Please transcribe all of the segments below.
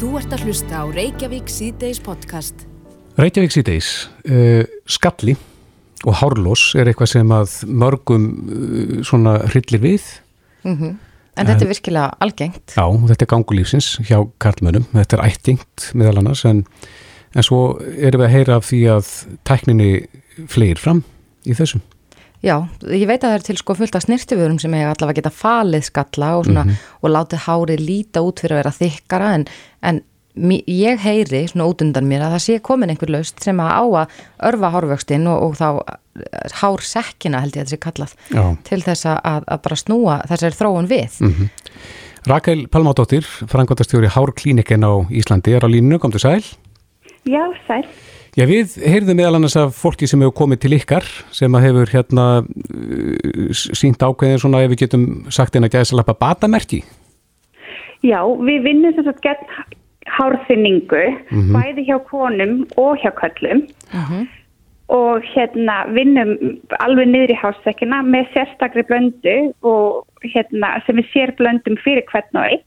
Þú ert að hlusta á Reykjavík síðdeis podcast. Reykjavík síðdeis, uh, skalli og hárlós er eitthvað sem að mörgum uh, svona hryllir við. Mm En þetta er virkilega algengt. Já, þetta er gangulífsins hjá karlmönum, þetta er ættingt meðal annars en, en svo erum við að heyra af því að tækninni fleir fram í þessum. Já, ég veit að það er til sko fullt af snirtiförum sem hefur allavega geta falið skalla og, svona, og látið hárið líta út fyrir að vera þykkara en, en mi- ég heyri svona út undan mér að það sé komin einhver laust sem að á að örfa hárvöxtin og, og þá eh, hársekkina held ég að þetta sé kallað Já. til þess að, að bara snúa þessari þróun við. Rakel Palmádóttir, frangvandastjóri Hárklínikin á Íslandi er á línu, kom til sæl. Já, sæl. Já, við heyrðum meðal annars af fólki sem hefur komið til ykkar sem að hefur hérna uh, sínt ákveðin svona ef við getum sagt einn að gæða salapa batamerki. Já, við vinnum sem sagt gegn hárþynningu, bæði hjá konum og hjá köllum og hérna vinnum alveg niður í hársekkina með sérstakri blöndu og hérna sem við sér blöndum fyrir hvern og einn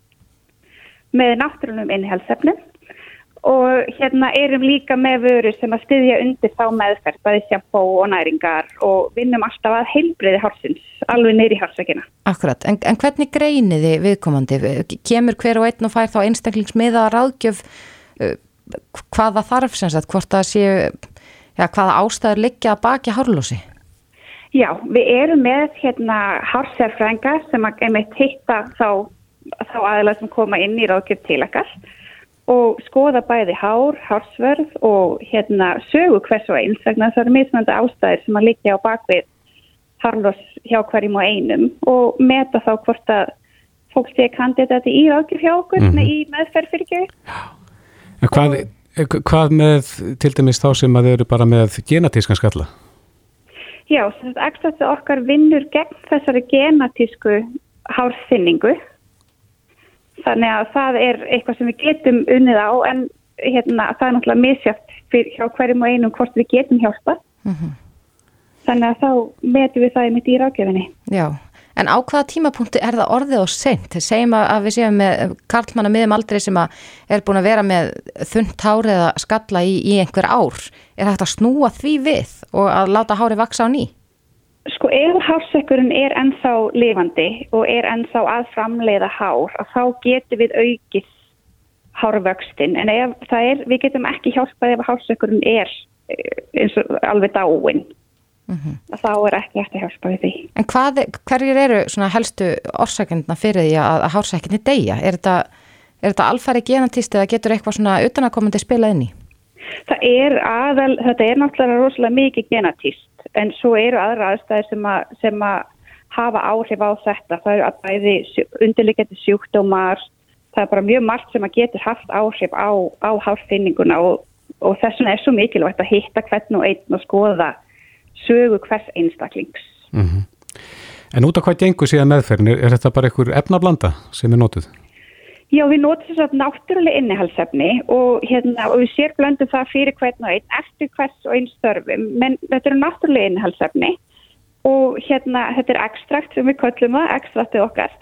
með náttúrunum innhelsefnum og hérna erum líka með vöru sem að styðja undir þá meðferð, bæði sjampó og næringar og vinnum alltaf að heilbriði hársins, alveg niður í hársekkina. Akkurat, en, en hvernig greiniði viðkomandi? Kemur hver og einn og fær þá einstaklingsmiða ráðgjöf uh, hvaða þarf sem sagt, hvort það séu, já, hvaða ástæður liggja að baki hárlósi? Já, við erum með hérna hársérfrænga sem að einmitt hitta þá, þá aðeins sem koma inn í ráðgjöf til ekkar og skoða bæði hár, hársvörð og hérna sögu hvers og eins vegna það eru mismönda ástæðir sem að liggja á bakvið harlos hjá hverjum og einum og meta þá hvort að fólk sé kandidati í ráðgjöf hjá okkur mm í meðferð fyrir ekki. Hvað, hvað með til dæmis þá sem að þau eru bara með genatískan skalla? Já, að ekstrætti okkar vinnur gegn þessari genatísku hárþynningu. Þannig að það er eitthvað sem við getum unnið á en hérna, það er náttúrulega misjátt hjá hverjum og einum hvort við getum hjálpa. Þannig að þá metum við það í mitt í rákjöfinni. Já, en á hvaða tímapunkti er það orðið og sent? Segjum að að við séum með karlmanna miðum aldrei sem að er búin að vera með þunnt hár eða skalla í, í einhver ár. Er hægt að snúa því við og að láta hári vaksa á ný? Sko ef hársekkurinn er ennþá lifandi og er ennþá að framleiða hár, að þá getum við aukið hárvöxtin. En ef það er, við getum ekki hjálpað ef hársekkurinn er eh, eins og alveg dáinn. að þá er ekki eftir hjálpa við því. En hvað, hverjir eru svona helstu orsakendna fyrir því að, að hársekkinni deyja? Er þetta, þetta alfæri genatist eða getur eitthvað svona utanakomandi spilað inn í? Það er aðal, þetta er náttúrulega rosalega mikið genatist en svo eru aðra aðstæðir sem að, sem að hafa áhrif á þetta. Það eru að bæði undirleikandi sjúkdómar, það er bara mjög margt sem að getur haft áhrif á, á hárfinninguna og, og þess vegna er svo mikilvægt að hitta hvern og einn og skoða sögu hvers einstaklings. En út af hvað gengur síðan meðferðin, er, er þetta bara einhver efnablanda sem er notuð? Já, við notum þess að náttúrulega innihalsefni og, hérna, og við sér blöndum það fyrir hvern og einn. Eftir hvers og einn störfum, menn þetta eru náttúrulega innihalsefni og hérna, þetta er ekstrakt sem við köllum það, ekstraktið okkar.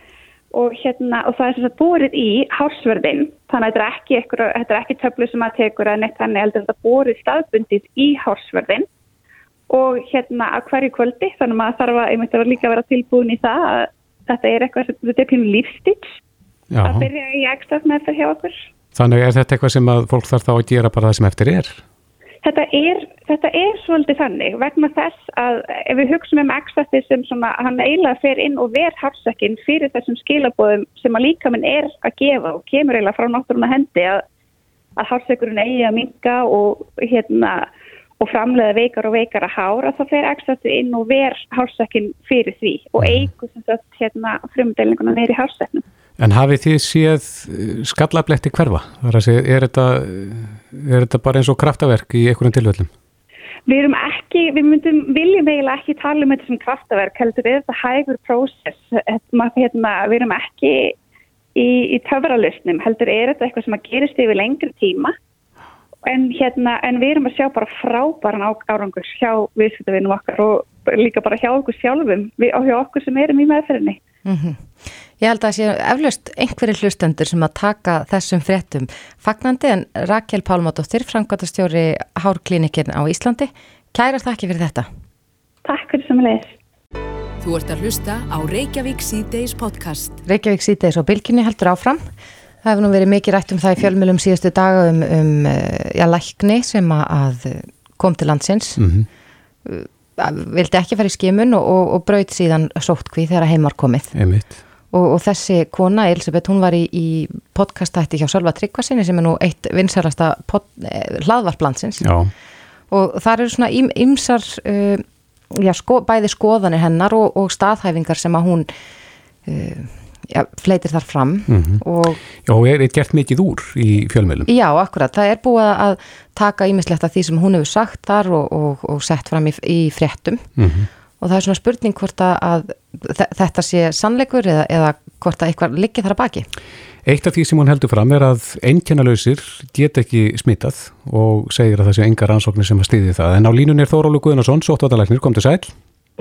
Og, hérna, og það er sem sagt búrið í hársverðin, þannig að þetta er ekki, er ekki töflu sem að tekur að neitt hann heldur þetta búrið staðbundið í hársverðin og hérna að hverju kvöldi, þannig að maður þarf að einmitt að líka vera tilbúin í það að þetta er eitthvað sem þetta er pínu lífstíks Já. að byrja í ekstrakt með þetta hjá okkur. Þannig er þetta eitthvað sem að fólk þarf þá að gera bara það sem eftir er? Þetta er, þetta er svolítið þannig vegna þess að ef við hugsaum um ekstratið sem svona, hann eiginlega fer inn og ver hafsakinn fyrir þessum skilabóðum sem að líka minn er að gefa og kemur eiginlega frá náttúruna hendi að, að hafsakurinn eigi að minga og hérna og framleiða veikar og veikar að hára þá fer ekstratið inn og ver hafsakinn fyrir því og eigu sem sagt hérna frumdelninguna neyri hafsaknum. En hafið þið séð eh, skallabletti hverfa? Er, segja, er, þetta, er þetta bara eins og kraftaverk í einhverjum tilvöldum? Við erum ekki, við myndum, viljum eiginlega ekki tala um þetta sem kraftaverk, heldur er þetta hægur prósess, hérna, hérna, við erum ekki í, í töfralustnum, heldur er þetta eitthvað sem að gerist yfir lengri tíma, en hérna, en við erum að sjá bara frábæran árangur hjá viðskiptavinum okkar og líka bara hjá okkur sjálfum, við, og hjá okkur sem erum í meðferðinni. Mm -hmm. Ég held að það sé eflaust einhverju hlustendur sem að taka þessum fréttum fagnandi en Rakel Pálmadóttir, frangværtastjóri Hárklínikin á Íslandi, kærar þakki fyrir þetta. Takk fyrir samanlegis. Þú ert að hlusta á Reykjavík C-Days podcast. Reykjavík C-Days og Bilginni heldur áfram. Það hefur nú verið mikið rætt um það í fjölmjölum síðustu daga um, um já, lækni sem að kom til landsins. Mm -hmm. Vildi ekki fara í skimun og, og, og braut síðan sóttkví þegar heimar komið. Einmitt. Og, og þessi kona, Elisabeth, hún var í, í podcastætti hjá Sölva Tryggvasinni sem er nú eitt vinsarasta eh, hlaðvarplandsins. Og það eru svona ymsar... Uh, já, sko, bæði skoðanir hennar og, og staðhæfingar sem að hún uh, já, fleitir þar fram mm -hmm. og Já, og er gert mikið úr í fjölmjölum? Já, akkurat, það er búið að taka ímislegt af því sem hún hefur sagt þar og, og, og sett fram í, í fréttum Mm -hmm. Og það er svona spurning hvort að þetta sé sannleikur eða, eða hvort að eitthvað liggi þar að baki Eitt af því sem hún heldur fram er að einkennalausir get ekki smittað og segir að það sé enga rannsóknir sem að stýði það. En á línun er Þórólu Guðnarsson, sóttvartalæknir, kom til sæl.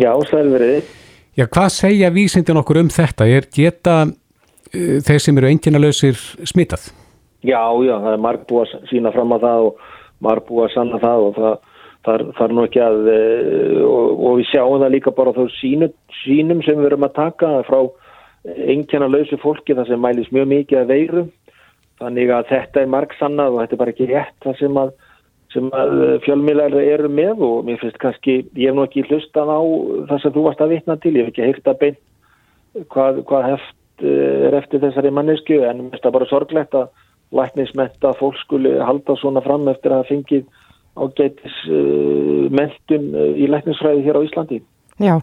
Já, sælverið. Já, hvað segja vísindin okkur um þetta? Er geta uh, þeir sem eru einkennalausir smittað? Já, já, það er marg búið að sína fram að það og marg búið að sanna það og það, það er nú ekki að, og, og við sjáum það líka bara þá sínu, sínum sem við erum að taka frá einnkjana lausu fólki það sem mælis mjög mikið að veiru. Þannig að þetta er marg sannað og þetta er bara ekki rétt það sem að, að fjölmiðlar eru með og mér finnst kannski, ég hef nú ekki hlustað á það sem þú varst að vitna til, ég hef ekki heyrt að beint hvað, hvað heft er eftir þessari mannesku en mér finnst það bara sorglegt að læknismenta fólk skuli halda svona fram eftir að fengið ágætis uh, mentun í læknisfræði hér á Íslandi. Já,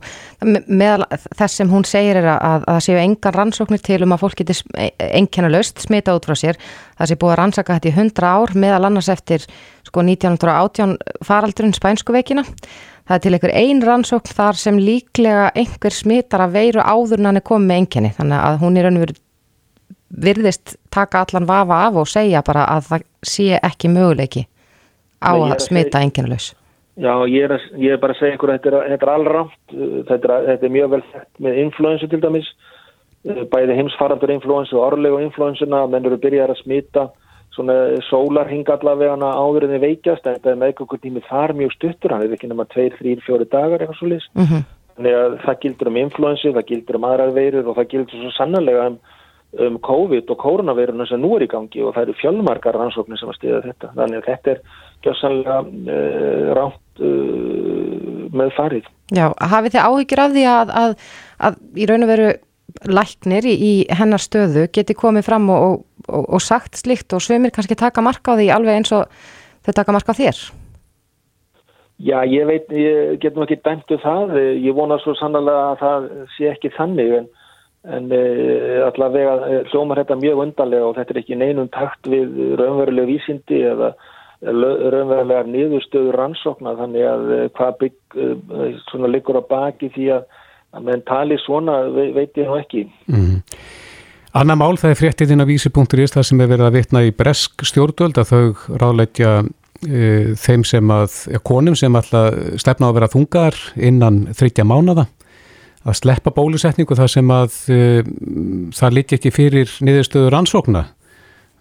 meðal þess sem hún segir er að, að það séu engar rannsóknir til um að fólk geti enkennulegst smita út frá sér. Það sé búið að rannsaka þetta í 100 ár meðal annars eftir sko 1918 faraldurinn spænsku veikina. Það er til einhver ein rannsókn þar sem líklega einhver smitar að veiru áður en hann er komið með enkenni. Þannig að hún er raunverið virðist taka allan vafa af og segja bara að það sé ekki möguleiki á að smita enkennulegs. Já, ég er, ég er bara að segja ykkur að þetta er, er allramt, þetta, þetta er mjög vel þekkt með influensu til dæmis, bæði heimsfarandur influensu og orðlegu influensuna, menn eru byrjað að smita svona sólarhing allavega áður en þið veikjast, þetta er með eitthvað tími þar mjög stuttur, hann er ekki nema 2, 3, 4 dagar eitthvað svo list, Mm -hmm. þannig að það gildur um influensu, það gildur um aðrar veirur og það gildur svo sannlega um um COVID og koronaviruna sem nú er í gangi og það eru fjölmarkar rannsóknir sem að stiða þetta. Þannig að þetta er gjössanlega uh, rátt uh, með farið. Já, hafið þið áhyggjur af því að, að, að í raun og veru læknir í, í hennar stöðu geti komið fram og, og, og sagt slikt og svömir kannski taka marka á því alveg eins og þau taka marka á þér? Já, ég veit, ég get nú ekki dæmt um það. Ég vona svo sannlega að það sé ekki þannig en en uh, allavega hljómar þetta mjög undarlega og þetta er ekki neinum takt við raunveruleg vísindi eða raunverulegar niðurstöður rannsókna þannig að uh, hvað bygg uh, svona liggur á baki því að, að menn tali svona ve veit ég nú ekki. Mm. Anna mál það er fréttið inn á vísi.is það sem er verið að vitna í bresk stjórnvöld að þau ráleitja þeim sem að, ja, konum sem alltaf stefna á að vera þungar innan þryggja mánada að sleppa bólusetningu þar sem að uh, það lík ekki fyrir niðurstöður ansókna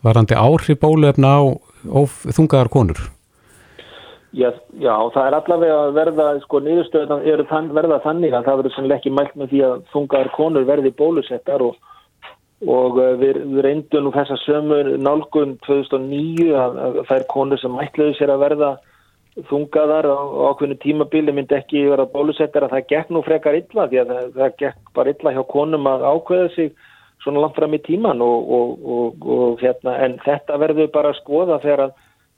varandi áhrif bóluefna á þungaðar konur? Já, já, það er allavega að verða, sko, niðurstöðunar eru þann, verða þannig að það verður sannlega ekki mælt með því að þungaðar konur verði bólusettar og, og við, við reyndum nú þessa sömu nálgun 2009 að, að er konur sem mætluðu sér að verða þungaðar á ákveðinu tímabili myndi ekki vera bólusettar að það gekk nú frekar illa því að það, það gekk bara illa hjá konum að ákveða sig svona langt fram í tíman og, og, og, og hérna en þetta verður bara að skoða þegar að,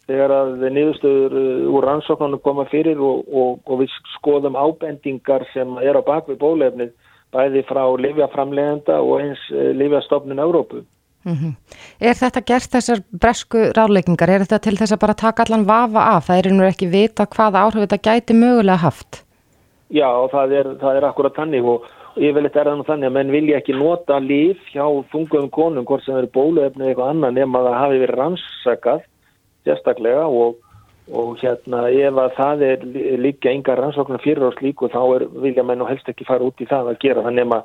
þegar að niðurstöður úr rannsóknarnu koma fyrir og við skoðum ábendingar sem er á bakvið bólefnið bæði frá livjaframlegenda og eins livjastofnun Európu. Mm -hmm. Er þetta gert þessar bresku ráleikingar? Er þetta til þess að bara taka allan vafa af? Það er nú ekki vita hvaða áhrif þetta gæti mögulega haft? Já, það er, það er akkurat þannig og yfirleitt er það nú þannig að menn vilja ekki nota líf hjá þungum konum hvort sem eru bóluefni eða eitthvað annað nema að það hafi verið rannsakað sérstaklega og, og hérna ef að það er líka enga rannsóknar fyrir oss líku þá er, vilja menn og helst ekki fara út í það að gera það nema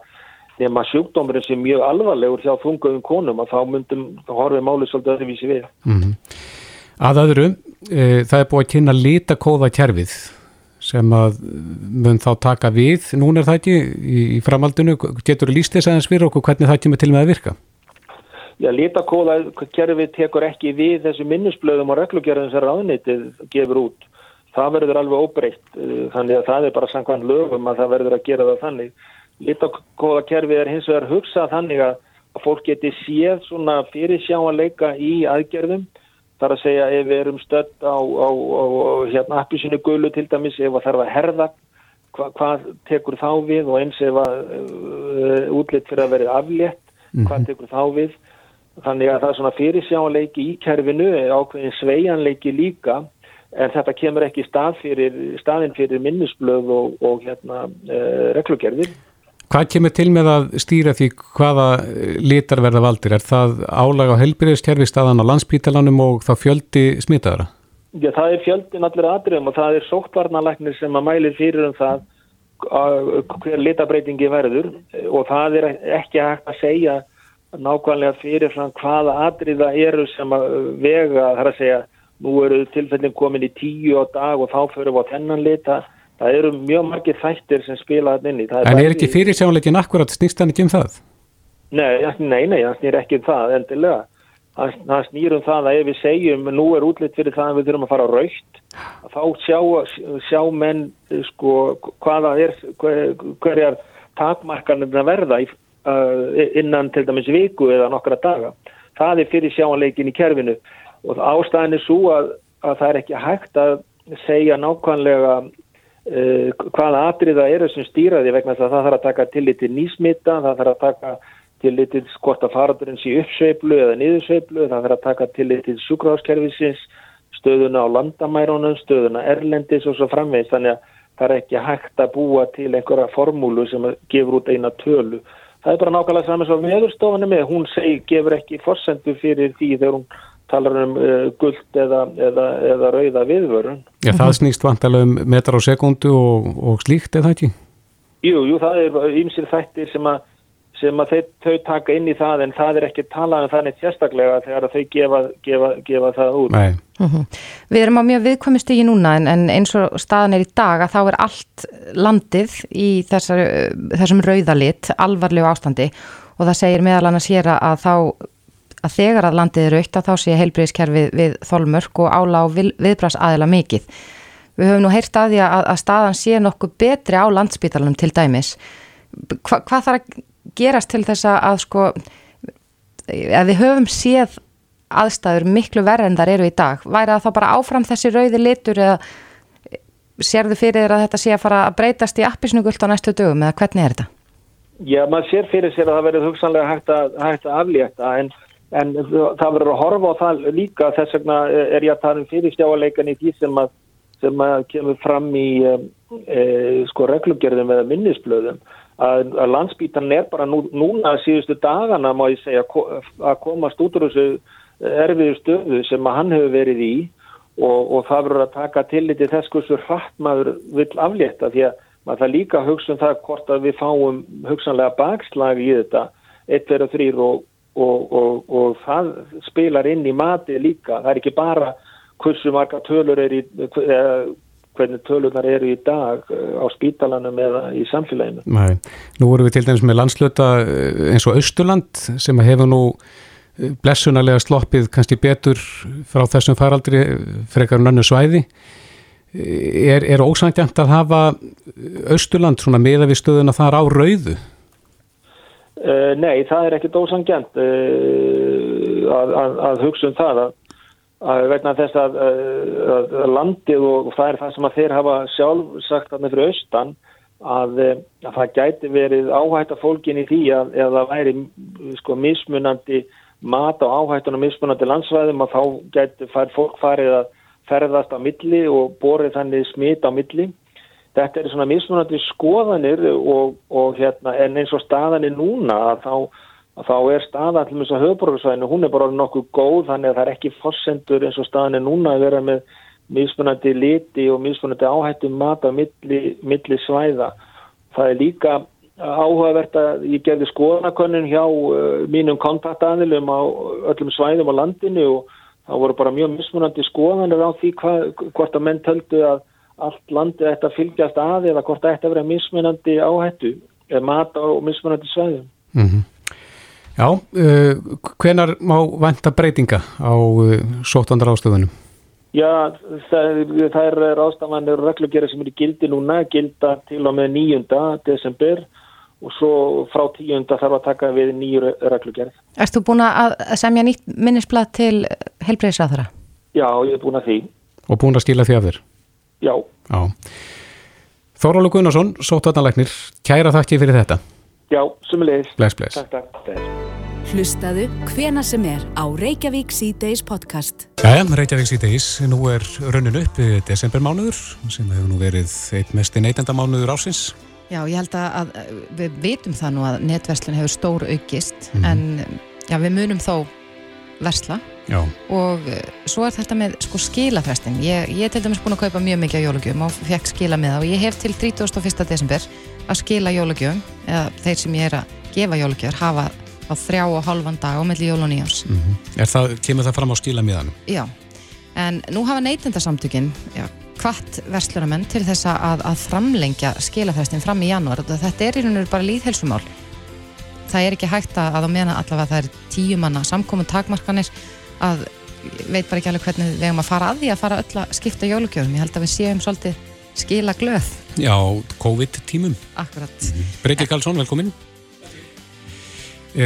nema sjúkdómurinn sem mjög alvarlegur hjá þungaðum konum að þá myndum horfið málið svolítið öðruvísi við. Mm -hmm. Að öðru, e, það er búið að kynna litakóða kerfið sem að mun þá taka við, núna er það ekki í, framaldinu, getur þú líst þess aðeins fyrir okkur hvernig það kemur til með að virka? Já, litakóða kerfið tekur ekki við þessu minnisblöðum og reglugjörðum sem ráðnitið gefur út. Það verður alveg óbreytt, e, þannig að það er bara samkvæmt lögum að það verður að gera það þannig litakóða kerfi er hins vegar hugsað þannig að fólk geti séð svona fyrir sjáanleika í aðgerðum þar að segja ef við erum stödd á, á, á hérna appisinu gullu til dæmis ef það þarf að herða hva, hvað tekur þá við og eins ef að uh, útlitt fyrir að verið aflétt mm -hmm. hvað tekur þá við þannig að það er svona fyrir sjáanleiki í kerfinu ákveðin sveianleiki líka en þetta kemur ekki stað fyrir, staðin fyrir minnisblöð og, og hérna uh, reglugerðir Hvað kemur til með að stýra því hvaða litar verða valdir? Er það álag á helbyrðiskerfi staðan á landspítalanum og þá fjöldi smitaðara? Já, það er fjöldin allir aðriðum og það er sóttvarnalegnir sem að mæli fyrir um það hver litabreitingi verður og það er ekki hægt að segja nákvæmlega fyrir frá hvaða aðriða eru sem að vega, það er að segja, nú eru tilfellin komin í tíu á dag og þá fyrir við á þennan lita það eru mjög margir þættir sem spila þetta inn í. Er en er ekki fyrir sjáleikin akkurat snýst hann ekki um það? Nei, nei, nei, það snýr ekki um það endilega. Það snýr um það að ef við segjum nú er útlitt fyrir það að við þurfum að fara raukt þá sjá, sjá menn sko hvaða er hverjar takmarkanir að verða í, uh, innan til dæmis viku eða nokkra daga. Það er fyrir sjáleikin í kerfinu og ástæðin er svo að, að það er ekki hægt að segja nákvæmlega Uh, hvaða atriða eru sem stýraði vegna að það þarf að taka tillit til nýsmita, það þarf að taka tillit til hvort að farðurinn sé uppsveiflu eða niðursveiflu, það þarf að taka tillit til sjúkráskerfisins, stöðuna á landamærunum, stöðuna erlendis og svo framvegist, þannig að það er ekki hægt að búa til einhverja formúlu sem gefur út eina tölu. Það er bara nákvæmlega saman svo meðurstofanum með, hún segi, gefur ekki forsendu fyrir því þegar hún talar um uh, gullt eða, eða, eða rauða viðvörun. Já, það snýst vantilega um metrar á sekundu og, og slíkt, eða ekki? Jú, jú, það er ýmsir þættir sem að, sem að þau, þau taka inn í það en það er ekki talað um þannig sérstaklega þegar þau gefa, gefa, gefa það út. Nei. Mhm. -huh. Við erum á mjög viðkomist í núna en, en eins og staðan er í dag að þá er allt landið í þessar, þessum rauðalit alvarlegu ástandi og það segir meðal annars hér að þá að þegar að landið er aukt að þá sé heilbreyðskerfið við þolmörk og ála á viðbrast aðila mikið. Við höfum nú heyrt að því að, að staðan sé nokkuð betri á landspítalunum til dæmis. Hva, hvað þarf að gerast til þess að sko, að við höfum séð aðstæður miklu verð en þar eru í dag? Væri það þá bara áfram þessi rauði litur eða sérðu fyrir þér að þetta sé að fara að breytast í appisnugult á næstu dögum eða hvernig er þetta? Já, maður sér fyrir sér að það verður hugsanlega hægt að, hægt að aflétta en en það verður að horfa á það líka þess vegna er ég að tala um fyrirstjáleikan í því sem að, sem að kemur fram í e, e, sko reglugjörðum eða minnisblöðum að, að landsbítan er bara nú, núna síðustu dagana má ég segja að komast út úr þessu erfiðu stöðu sem að hann hefur verið í og, og það verður að taka tilliti þess hversu hratt maður vil aflétta því að maður það líka hugsa um það hvort að við fáum hugsanlega bakslag í þetta 1, 2 og 3 og og, og, og það spilar inn í mati líka, það er ekki bara hversu marga tölur er í eða hvernig tölunar eru í dag eh, á spítalanum eða í samfélaginu. Nei, nú vorum við til dæmis með landslöta eh, eins og Östurland sem hefur nú eh, blessunarlega sloppið kannski betur frá þessum faraldri frekar nönnu svæði. Er, er ósangjönd að hafa Östurland svona meða við stöðuna þar á rauðu? Uh, nei, það er ekkit ósangjant uh, eh, að, að, að hugsa um það að, að vegna þess að, eh, að landið og það er það sem að þeir hafa sjálf sagt að með fyrir austan að það gæti verið áhætt af fólkin í því að eða væri sko mismunandi mat á áhættun og mismunandi landsvæðum að þá gæti fær, fólk farið að ferðast á milli og borið þannig smit á milli þetta er svona mismunandi skoðanir og, og hérna en eins og staðanir núna að þá, að þá er staðan til þess að höfbruksvæðinu, hún er bara nokkuð góð þannig að það er ekki fossendur eins og staðanir núna að vera með mismunandi liti og mismunandi áhættum mat á milli, milli svæða. Það er líka áhugavert að ég gerði skoðanakönnun hjá uh, mínum kontaktaðilum á öllum svæðum á landinu og það voru bara mjög mismunandi skoðanir á því hva, hvort að menn töldu að allt landi ætti að fylgjast að eða hvort það ætti að vera mismunandi áhættu eða mat á mismunandi svæðum. Mm -hmm. Já, uh, hvenar má vanta breytinga á uh, sóttandar ástöðunum? Já, það, það er rástafanir reglugjara sem eru gildi núna, gilda til og með 9. desember og svo frá 10. þarf að taka við nýjur reglugjara. Erst þú búin að semja nýtt minnisblad til helbreyðsraðara? Já, ég er búin að því. Og búin að stíla því af þér? Já. Já. Þórálu Gunnarsson, sóttvarnalæknir, kæra þakki fyrir þetta. Já, sumulegis. Bless, bless. Takk, takk. Hlustaðu hvena sem er á Reykjavík C-Days podcast. Jæja, Reykjavík C-Days, nú er raunin upp við desembermánuður sem hefur nú verið eitt mest neytendamánuður ásins. Já, ég held að við vitum það nú að netverslun hefur stór aukist mm. en já, við munum þó versla já. og svo er þetta með sko skilafrestin. Ég, ég er til dæmis búin að kaupa mjög mikið á jólugjöfum og fekk skila með það og ég hef til 31. desember að skila jólugjöfum eða þeir sem ég er að gefa jólugjöfur hafa á þrjá og halvan dag á melli jól og nýjáns. Mm -hmm. það, kemur það fram á skilamiðanum? Já, en nú hafa neytendarsamtökin hvart verslunamenn til þess að, að framlengja skilafrestin fram í janúar. Þetta er í raun og veru bara líðhelsumál. Það er ekki hægt að á meðan allavega það er tíu manna samkominn takmarkanir að veit bara ekki alveg hvernig við hefum að fara að því að fara öll að skipta jólugjöfum. Ég held að við séum svolítið skila glöð. Já, COVID-tímum. Akkurat. -hmm. Breyti Karlsson, velkomin. E,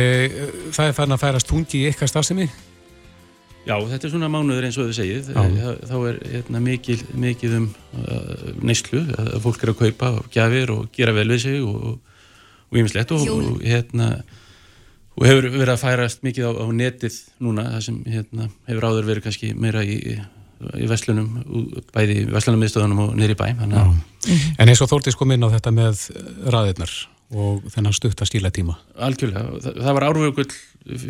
það er farin að færast tungi í eitthvað stafsemi? Já, þetta er svona mánuður eins og þau segið. Þá er hérna, mikil, mikil um uh, neyslu, að fólk er að kaupa og gjafir og gera vel við sig og ímislegt og, og, og, hérna, og hefur verið að færast mikið á, á netið núna, það sem hérna, hefur áður verið kannski meira í, í vestlunum, bæði í vestlunarmiðstöðunum og neyri bæ. En eins og Þórtís kom inn á þetta með raðirnar og þennan stutt að stíla tíma Algjörlega, það, það var árvögull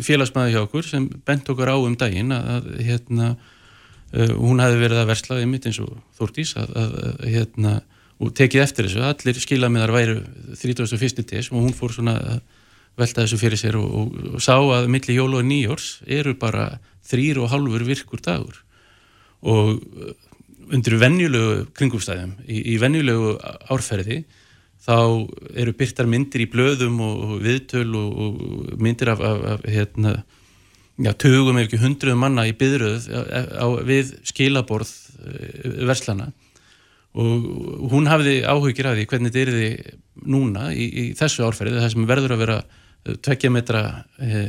félagsmaði hjá okkur sem bent okkur á um daginn að, að hérna uh, hún hafi verið að versla einmitt eins og Þórtís að, að hérna og tekið eftir þessu, allir skilamiðar væru 31. tés og hún fór svona að velta þessu fyrir sér og, og, og sá að milli jól og nýjórs eru bara þrýr og halvur virkur dagur og undir venjulegu kringumstæðum í, í venjulegu árferði þá eru byrtar myndir í blöðum og viðtöl og myndir af, af, af hérna, já, tögum ef ekki hundruðum manna í byðröð á, við skilaborð eh, verslana og hún hafði áhugir af því hvernig þetta er því núna í, í þessu árferði það sem verður að vera tvekja metra e,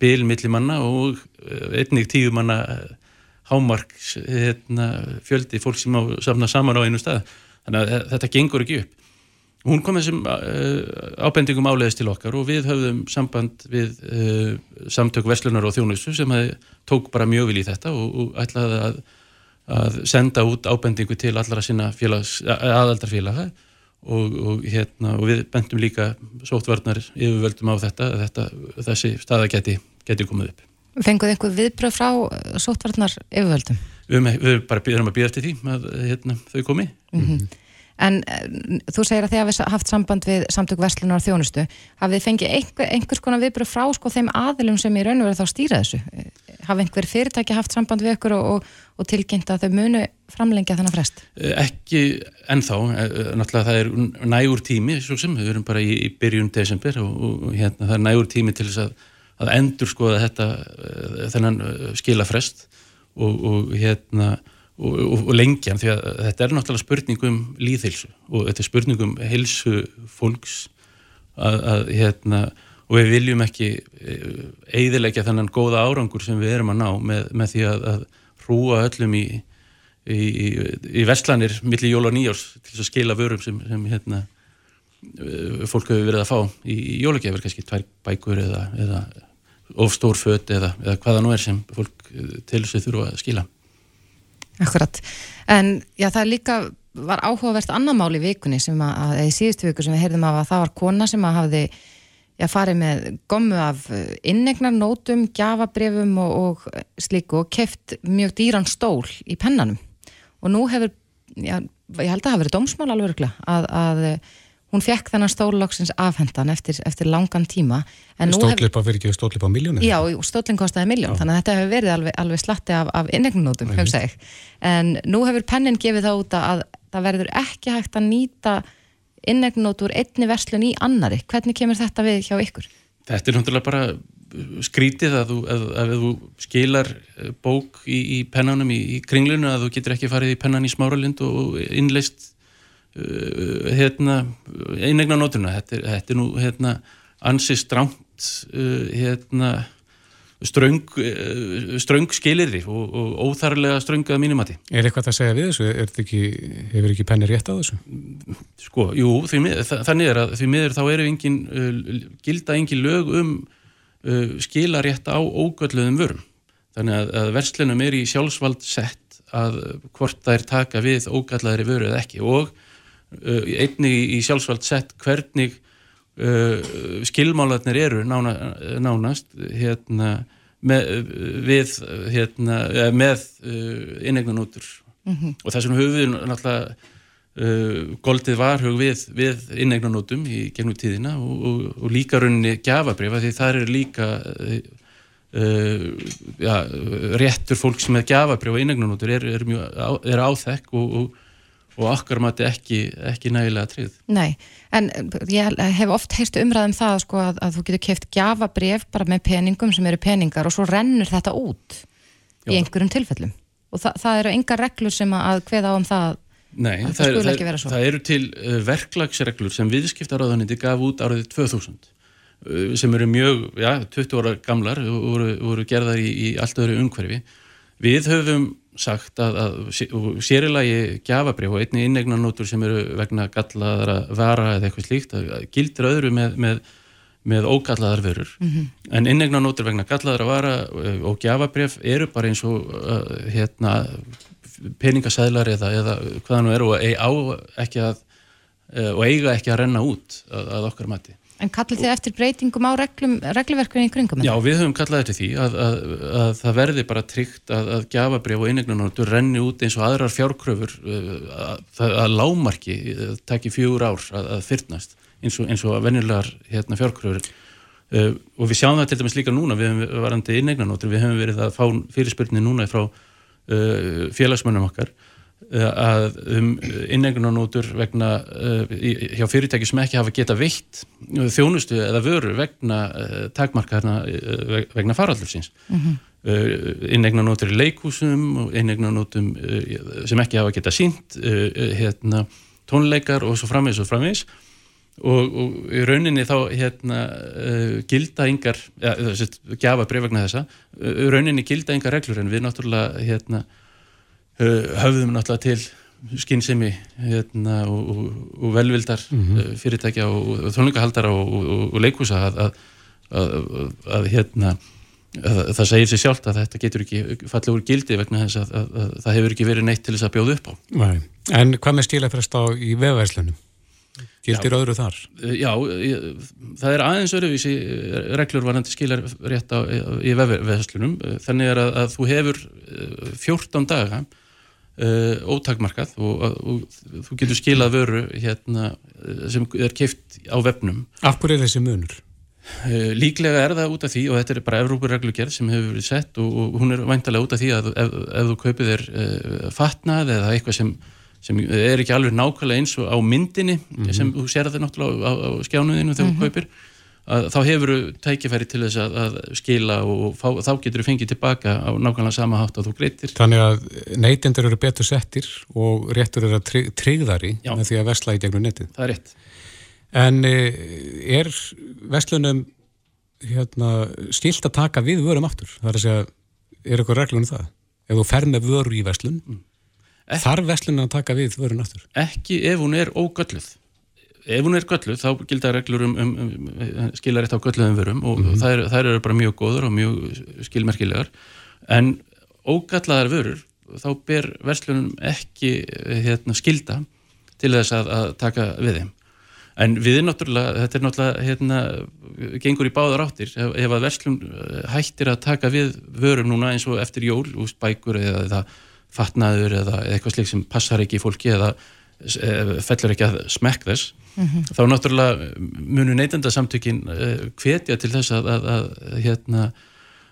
bil milli manna og eh, einnig tíu manna hámark hérna, fjöldi fólk sem á samna saman á einu stað. Þannig að þetta gengur ekki upp. Hún kom þessum ábendingum áleiðist til okkar og við höfðum samband við uh, samtök Veslunar og Þjónustu sem tók bara mjög vil í þetta og, og ætlaði að, að senda út ábendingu til allra félags, aðaldarfélaga og, og, hérna, og við bendum líka sóttvarnar yfirvöldum á þetta þetta, þessi staða geti, geti komið upp. Fenguð einhver viðbröð frá sóttvarnar yfirvöldum? Við, við bara byrjum að býða eftir því að hérna, þau komi. Mm -hmm. En uh, þú segir að þið hafið haft samband við samtök Vestlunar og þjónustu. Hafið þið fengið einhver, einhvers konar viðbröð frá sko þeim aðilum sem í raun og verið þá stýra þessu? Hafið einhver fyrirtæki haft samband við ykkur og, og, og tilkynnt að þau munu framlengja þennan frest? Eh, ekki ennþá. Eh, náttúrulega það er nægur tími, svo sem við erum bara í, í byrjun desember og, og hérna, það er nægur tími til þess að, að endur skoða þetta, þennan skilafrest og hérna og, og, og lengjan því að þetta er náttúrulega spurning um líðhilsu og þetta er spurning um hilsu fólks að, að hérna og við viljum ekki eidilegja þennan góða árangur sem við erum að ná með, með því að, að hrúa öllum í, í, í, í vestlanir millir jól og nýjárs til þess að skila vörum sem, sem hérna, fólk hefur verið að fá í jólagjafur, kannski tvær bækur eða, eða ofstór fött eða, eða hvaða nú er sem fólk til þess að þurfa að skila. Akkurat, en já það líka var áhugavert annar mál í vikunni sem að, eða í síðustu viku sem við heyrðum af að það var kona sem að hafði já farið með gommu af innegnar nótum, gjafabrefum og, og slíku og keft mjög dýran stól í pennanum. Og nú hefur, já, ég held að það hafi verið dómsmál alveg að, að hún fekk þennan stólloksins afhendan eftir, eftir langan tíma Stólipa fyrir ekki stólipa á miljónu? Já, stólinn kostiði miljón, þannig að þetta hefur verið alveg, alveg slatti af, af innegnunótum en nú hefur pennin gefið það út að það verður ekki hægt að nýta innegnunót úr einni verslun í annari, hvernig kemur þetta við hjá ykkur? Þetta er náttúrulega bara skrítið að þú, að, að þú skilar eh, bók í, í pennanum í, í kringlunu að þú getur ekki farið í pennan í smáralind og innleist uh, hérna, einegna nótuna þetta, þetta er nú hérna, ansi stránt uh, hérna, ströng, uh, ströng skilirri og, og óþarlega ströngað mínumati. Er eitthvað að segja við þessu? Ekki, hefur ekki penni rétt á þessu? Sko, jú, mið, þannig er að því miður þá eru engin, gilda engin lög um skilarétt á ógöldluðum vörum. Þannig að, að verslunum er í sjálfsvald sett að hvort þær taka við ógætlaðri vöru eða ekki og uh, einnig í sjálfsvald sett hvernig uh, skilmálarnir eru nána, nánast hérna, með, við, hérna, með uh, inneignanútur mm -hmm. og þessum höfuðin náttúrulega uh, goldið varhug við, við inneignanútum í gennum tíðina og, og, og líka rauninni gafabrifa því það er líka Uh, ja, réttur fólk sem er gafabrjóð og inneignunótur er, er, er áþekk og, og, og okkar mati ekki, ekki nægilega trið. Nei, en ég hef oft heist umræðum það sko, að, að þú getur keft gafabrjóð bara með peningum sem eru peningar og svo rennur þetta út Já. í einhverjum tilfellum og þa það eru enga reglur sem að hveða á um það Nei, það, það, það, það eru til uh, verklagsreglur sem viðskiptaráðanindi gaf út árið 2000 Uh, sem eru mjög, já, 20 ára gamlar og voru, voru gerðar í, í allt öðru umhverfi. Við höfum sagt að, að sérilagi gjafabrif og einni innegnarnótur sem eru vegna gallaðara vara eða eitthvað slíkt, gildir öðru með, með, með ógallaðar vörur. Mm -hmm. En innegnarnótur vegna gallaðara vara uh, og gjafabrif eru bara eins og uh, hérna, peningasæðlar eða, eða hvaða nú eru og, á, að, uh, og eiga ekki að renna út að, að okkar mati. En kallir þið eftir breytingum á reglum, regluverkunni í kringum? Já, við höfum kallað eftir því að, að, að það verði bara tryggt að, að gafabrif og einegnunarnur renni út eins og aðrar fjárkröfur að, að lámarki taki fjögur ár að fyrtnast eins og, eins og venjulegar hérna, fjárkröfur uh, og við sjáum það til dæmis líka núna, við höfum varandi einegnunarnur, við höfum verið að fá fyrirspyrni núna frá félagsmönnum okkar að um innengunarnótur vegna uh, hjá fyrirtæki sem ekki hafa geta veitt þjónustu eða vöru vegna uh, takmarkaðarna uh, vegna faraldursins mm -hmm. innengunarnótur í leikúsum og innengunarnótum sem ekki hafa geta sínt hérna, tónleikar og svo framvegs og framvegs og, og í rauninni þá hérna, gilda yngar ja, gefa breyf vegna þessa rauninni gilda yngar reglur en við náttúrulega hérna Eh, höfðum náttúrulega til skinnsemi hérna, og, og, og velvildar mm -hmm. fyrirtækja og, og þónleikahaldara og leikúsa að, að, að hérna að, það segir sér sjálft að þetta getur ekki fallið úr gildi vegna þess að það hefur ekki verið neitt til þess að bjóða upp á Nei. En hvað með stílafræst á í vefverslunum? Gildir já, öðru þar? Eh, já, það er aðeins öruvísi reglur varandi skilar rétt á í vefverslunum þannig er að þú hefur 14 daga Uh, ótakmarkað og, og, og þú getur skilað vöru hérna, sem er keift á vefnum Af hverju er þessi munur? Uh, líklega er það út af því og þetta er bara Evrópureglugjörð sem hefur verið sett og, og hún er væntalega út af því að ef, ef þú kaupið er uh, fatnað eða eitthvað sem, sem er ekki alveg nákvæmlega eins og á myndinni mm -hmm. sem þú sér það náttúrulega á, á skjánuðinu þegar mm -hmm. þú mhm. kaupir þá hefur þú tækifæri til þess að, að skila og fá, þá getur þú fengið tilbaka á nákvæmlega sama hátt að þú greitir. Þannig að neytendur eru betur settir og réttur eru að tryggðari með því að vesla í gegnum netið. Það er rétt. En e, er veslunum hérna, skilt að taka við vörum aftur? Það er að segja, er eitthvað reglunum það? Ef þú fer með vöru í veslun, mm. þarf veslunum að taka við vörun aftur? Ekki ef hún er ógölluð ef hún er gölluð þá gildar reglur um, um, um skilarétt á gölluðum vörum og mm -hmm. þær, þær eru bara mjög góður og mjög skilmerkilegar. En ógallaðar vörur þá ber verslunum ekki hérna, skilda til þess að, að taka við þeim. En við er náttúrulega, þetta er náttúrulega hérna, gengur í báðar áttir. Ef, ef að verslun hættir að taka við vörum núna eins og eftir jól úst bækur eða, eða fatnaður eða eitthvað slik sem passar ekki í fólki eða eh, fellur ekki að smekk þess mm -hmm. þá náttúrulega munu neytendasamtökin hvetja til þess að, að, að hérna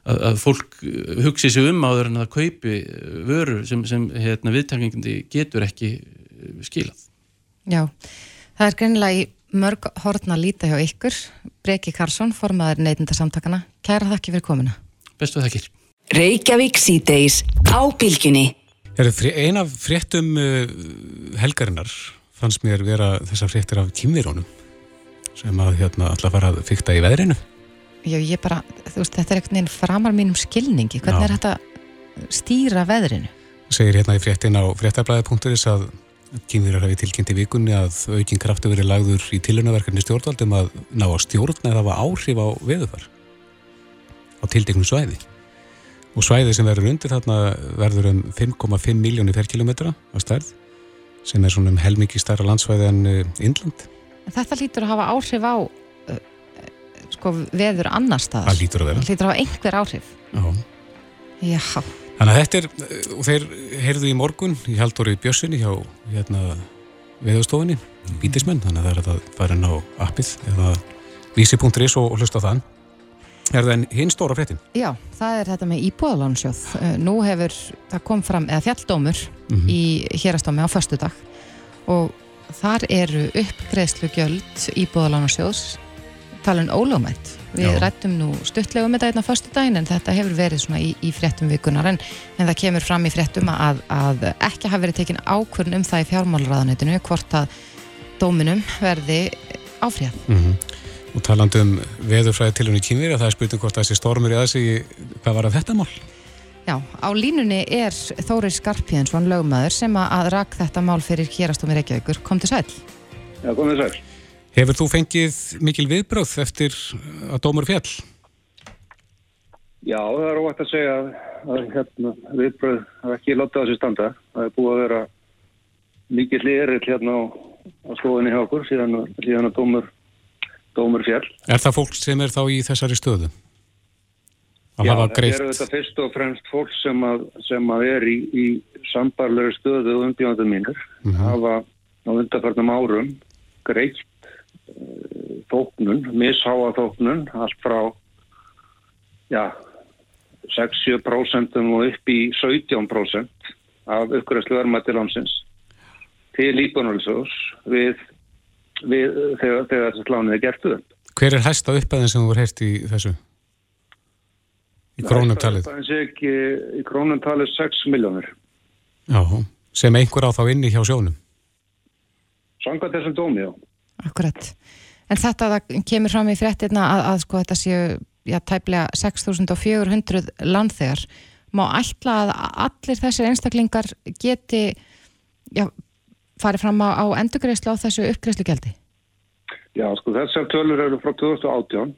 að, að fólk hugsi sig um áður en að kaupi vöru sem, sem hérna, viðtakingandi getur ekki skilað. Já, það er greinilega í mörg hortna líta hjá ykkur. Breki Karlsson, formadur neytindasamtakana. Kæra þakki fyrir komina. Bestu þakkir. Reykjavík síðdeis á bylginni. Einn af fréttum uh, helgarinnar fannst mér vera þessar fréttir af kýmvirónum sem að hérna alltaf var að fykta í veðrinu. Já, ég bara, þú veist, þetta er einhvern veginn framar mínum skilningi. Hvernig Já. er þetta stýra veðrinu? Segir hérna í fréttin á fréttablaði.is að kynverjar hafi tilkynnt í vikunni að aukinn kraftu verið lagður í tilhörnaverkarni stjórnvaldum að ná að stjórna eða hafa áhrif á veðufar á tildeknum svæði. Og svæði sem verður undir þarna verður um 5,5 miljónir per kilometra á stærð sem er svona um helmikið stærra landsvæði en Índland. Uh, þetta lítur að hafa áhrif á sko veður annar staðar. Það lítur að vera. Það lítur að hafa einhver áhrif. Já. Já. Þannig að þetta er, og þeir heyrðu í morgun í Haldóri Bjössinni hjá hérna veðustofinni, bítismenn, þannig að það er að fara inn á appið eða vísi.is og, og hlusta þann. Er það hinn stóra fréttin? Já, það er þetta með íbúðalánsjóð. Eh, nú hefur, það kom fram, eða þjalldómur mm -hmm. í hérastómi á förstu dag og þar eru uppgreðslu gjöld íbúðalánsjóðs talun ólögmætt. Við Já. rættum nú stuttlegum með þetta einna fyrstu daginn en þetta hefur verið svona í, í fréttum vikunar en, en það kemur fram í fréttum að, að ekki hafi verið tekin ákvörn um það í fjármálraðanætinu hvort að dóminum verði áfríðað. Mm -hmm. Og talandu um veðurfræði tilunni kynveri að það er spurning hvort þessi stormur í aðsig, hvað var að þetta mál? Já, á línunni er Þóri Skarpíðinsson lögmaður sem að rak þetta mál fyrir hérastómi Reykjavíkur. Kom til sæl. Já, kom til sæl. Hefur þú fengið mikil viðbröð eftir að dómur fjall? Já, það er óvægt að segja að hérna, viðbröð er ekki látað að sér standa. Það er búið að vera mikil liðrill hérna á, á stofinni hjá okkur síðan, síðan að dómur, dómur fjall. Er það fólk sem er þá í þessari stöðu? Að Já, það eru þetta fyrst og fremst fólk sem að, sem að er í, í sambarlegri stöðu og umbjóðandum mínir. Mm -hmm. hafa á undarfarnum árum greitt þóknun, misháa þóknun, allt frá já, 6-7% og upp í 17% af uppgræslu verðmætti landsins til Líbanólisós við, við þegar, þegar þessi slánið er gert upp. Hver er hæsta uppæðin sem þú voru heilt í þessu? Í krónumtalið? Það er ekki í krónumtalið 6 miljónir. Já, sem einhver á þá inni hjá sjónum? Sanga þessum dómi, já. Akkurat. En þetta kemur fram í fréttina að, að sko þetta séu já, tæplega 6400 landþegar. Má ætla að allir þessir einstaklingar geti já, farið fram á, á endurgreyslu á þessu uppgreyslu gældi? Já, sko þessar tölur eru frá 2018.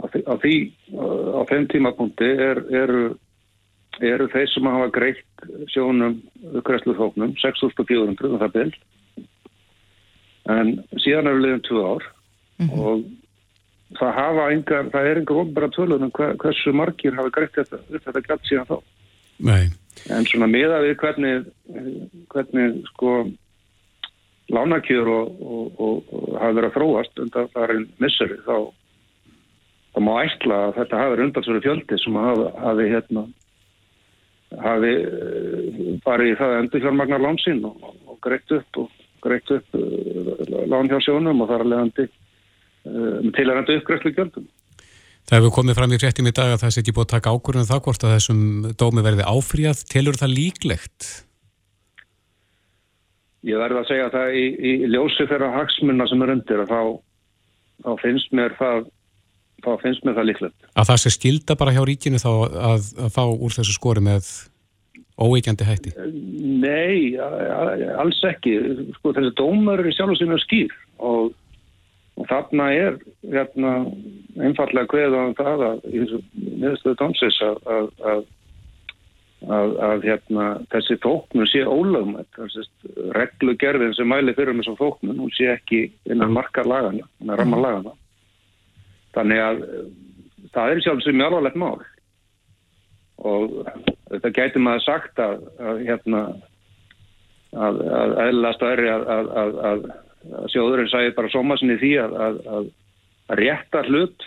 Á því, á þeim tímapunkti er, eru, eru þeir sem hafa greitt sjónum uppgreyslu þóknum, 6400 og það byrj en síðan er við liðum tvö ár mm -hmm. og það hafa engar, það er engar ofnbæra tölunum hver, hversu margir hafa greitt þetta, þetta gætt síðan þá Nei. en svona miða við hvernig hvernig sko lánakjör og, og, og, og hafa verið að þróast undan það er einn misseri þá þá má ætla að þetta hafi verið undansverið fjöldi sem hafi, hafi hérna hafi eh, farið í það endur fjármagnar lánsinn og greitt upp og greitt upp uh, lán hjá sjónum og þar að leiðandi uh, til að reynda uppgræslu gjöldum. Það hefur komið fram í fréttum í dag að það setji búið að taka ákvörðunum það hvort að þessum dómi verði áfríðað. Telur það líklegt? Ég verði að segja að það í, í ljósi þeirra hagsmunna sem er undir að þá, þá finnst mér það þá finnst mér það líklegt. Að það sé skilda bara hjá ríkinu þá að, að fá úr þessu skori með óeikjandi hætti? Nei, alls ekki. Sko, þessi dómar er sjálf og sinna skýr og, og þarna er hérna, einfallega hverða um það að í þessu miðurstöðu dómsins að, að, að hérna, þessi þóknum sé ólögmætt. Reglugerðin sem mæli fyrir með þessu þóknum, hún sé ekki innan markar lagana, innan ramma lagana. Þannig að það er sjálf sem mjög alvarlegt mál og þetta gæti maður sagt að, að hérna að, að eðlast að, að, að sjóðurinn sæði bara sóma sinni því að rétta hlut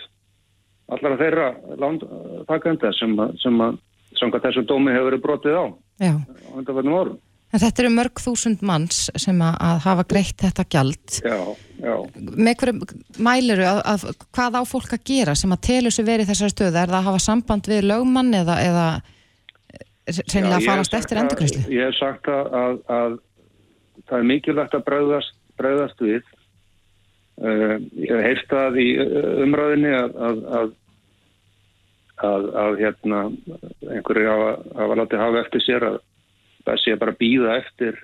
allara þeirra landtakenda sem að sem að þessum dómi hefur verið brotið á Já. á undanfærdum árum. En þetta eru mörg þúsund manns sem að hafa greitt þetta gjald. Já, já. Með hverju mæliru að, að hvað á fólk að gera sem að telur sig verið þessari stöðu? Er það að hafa samband við lögmann eða, eða reynilega að farast eftir endurkvæslu? Ég hef sagt að, að, að það er mikilvægt að bregðast, bregðast við. Uh, ég hef heilt það í umræðinni að að, að hérna einhverju hafa, látið hafa eftir sér að það sé bara býða eftir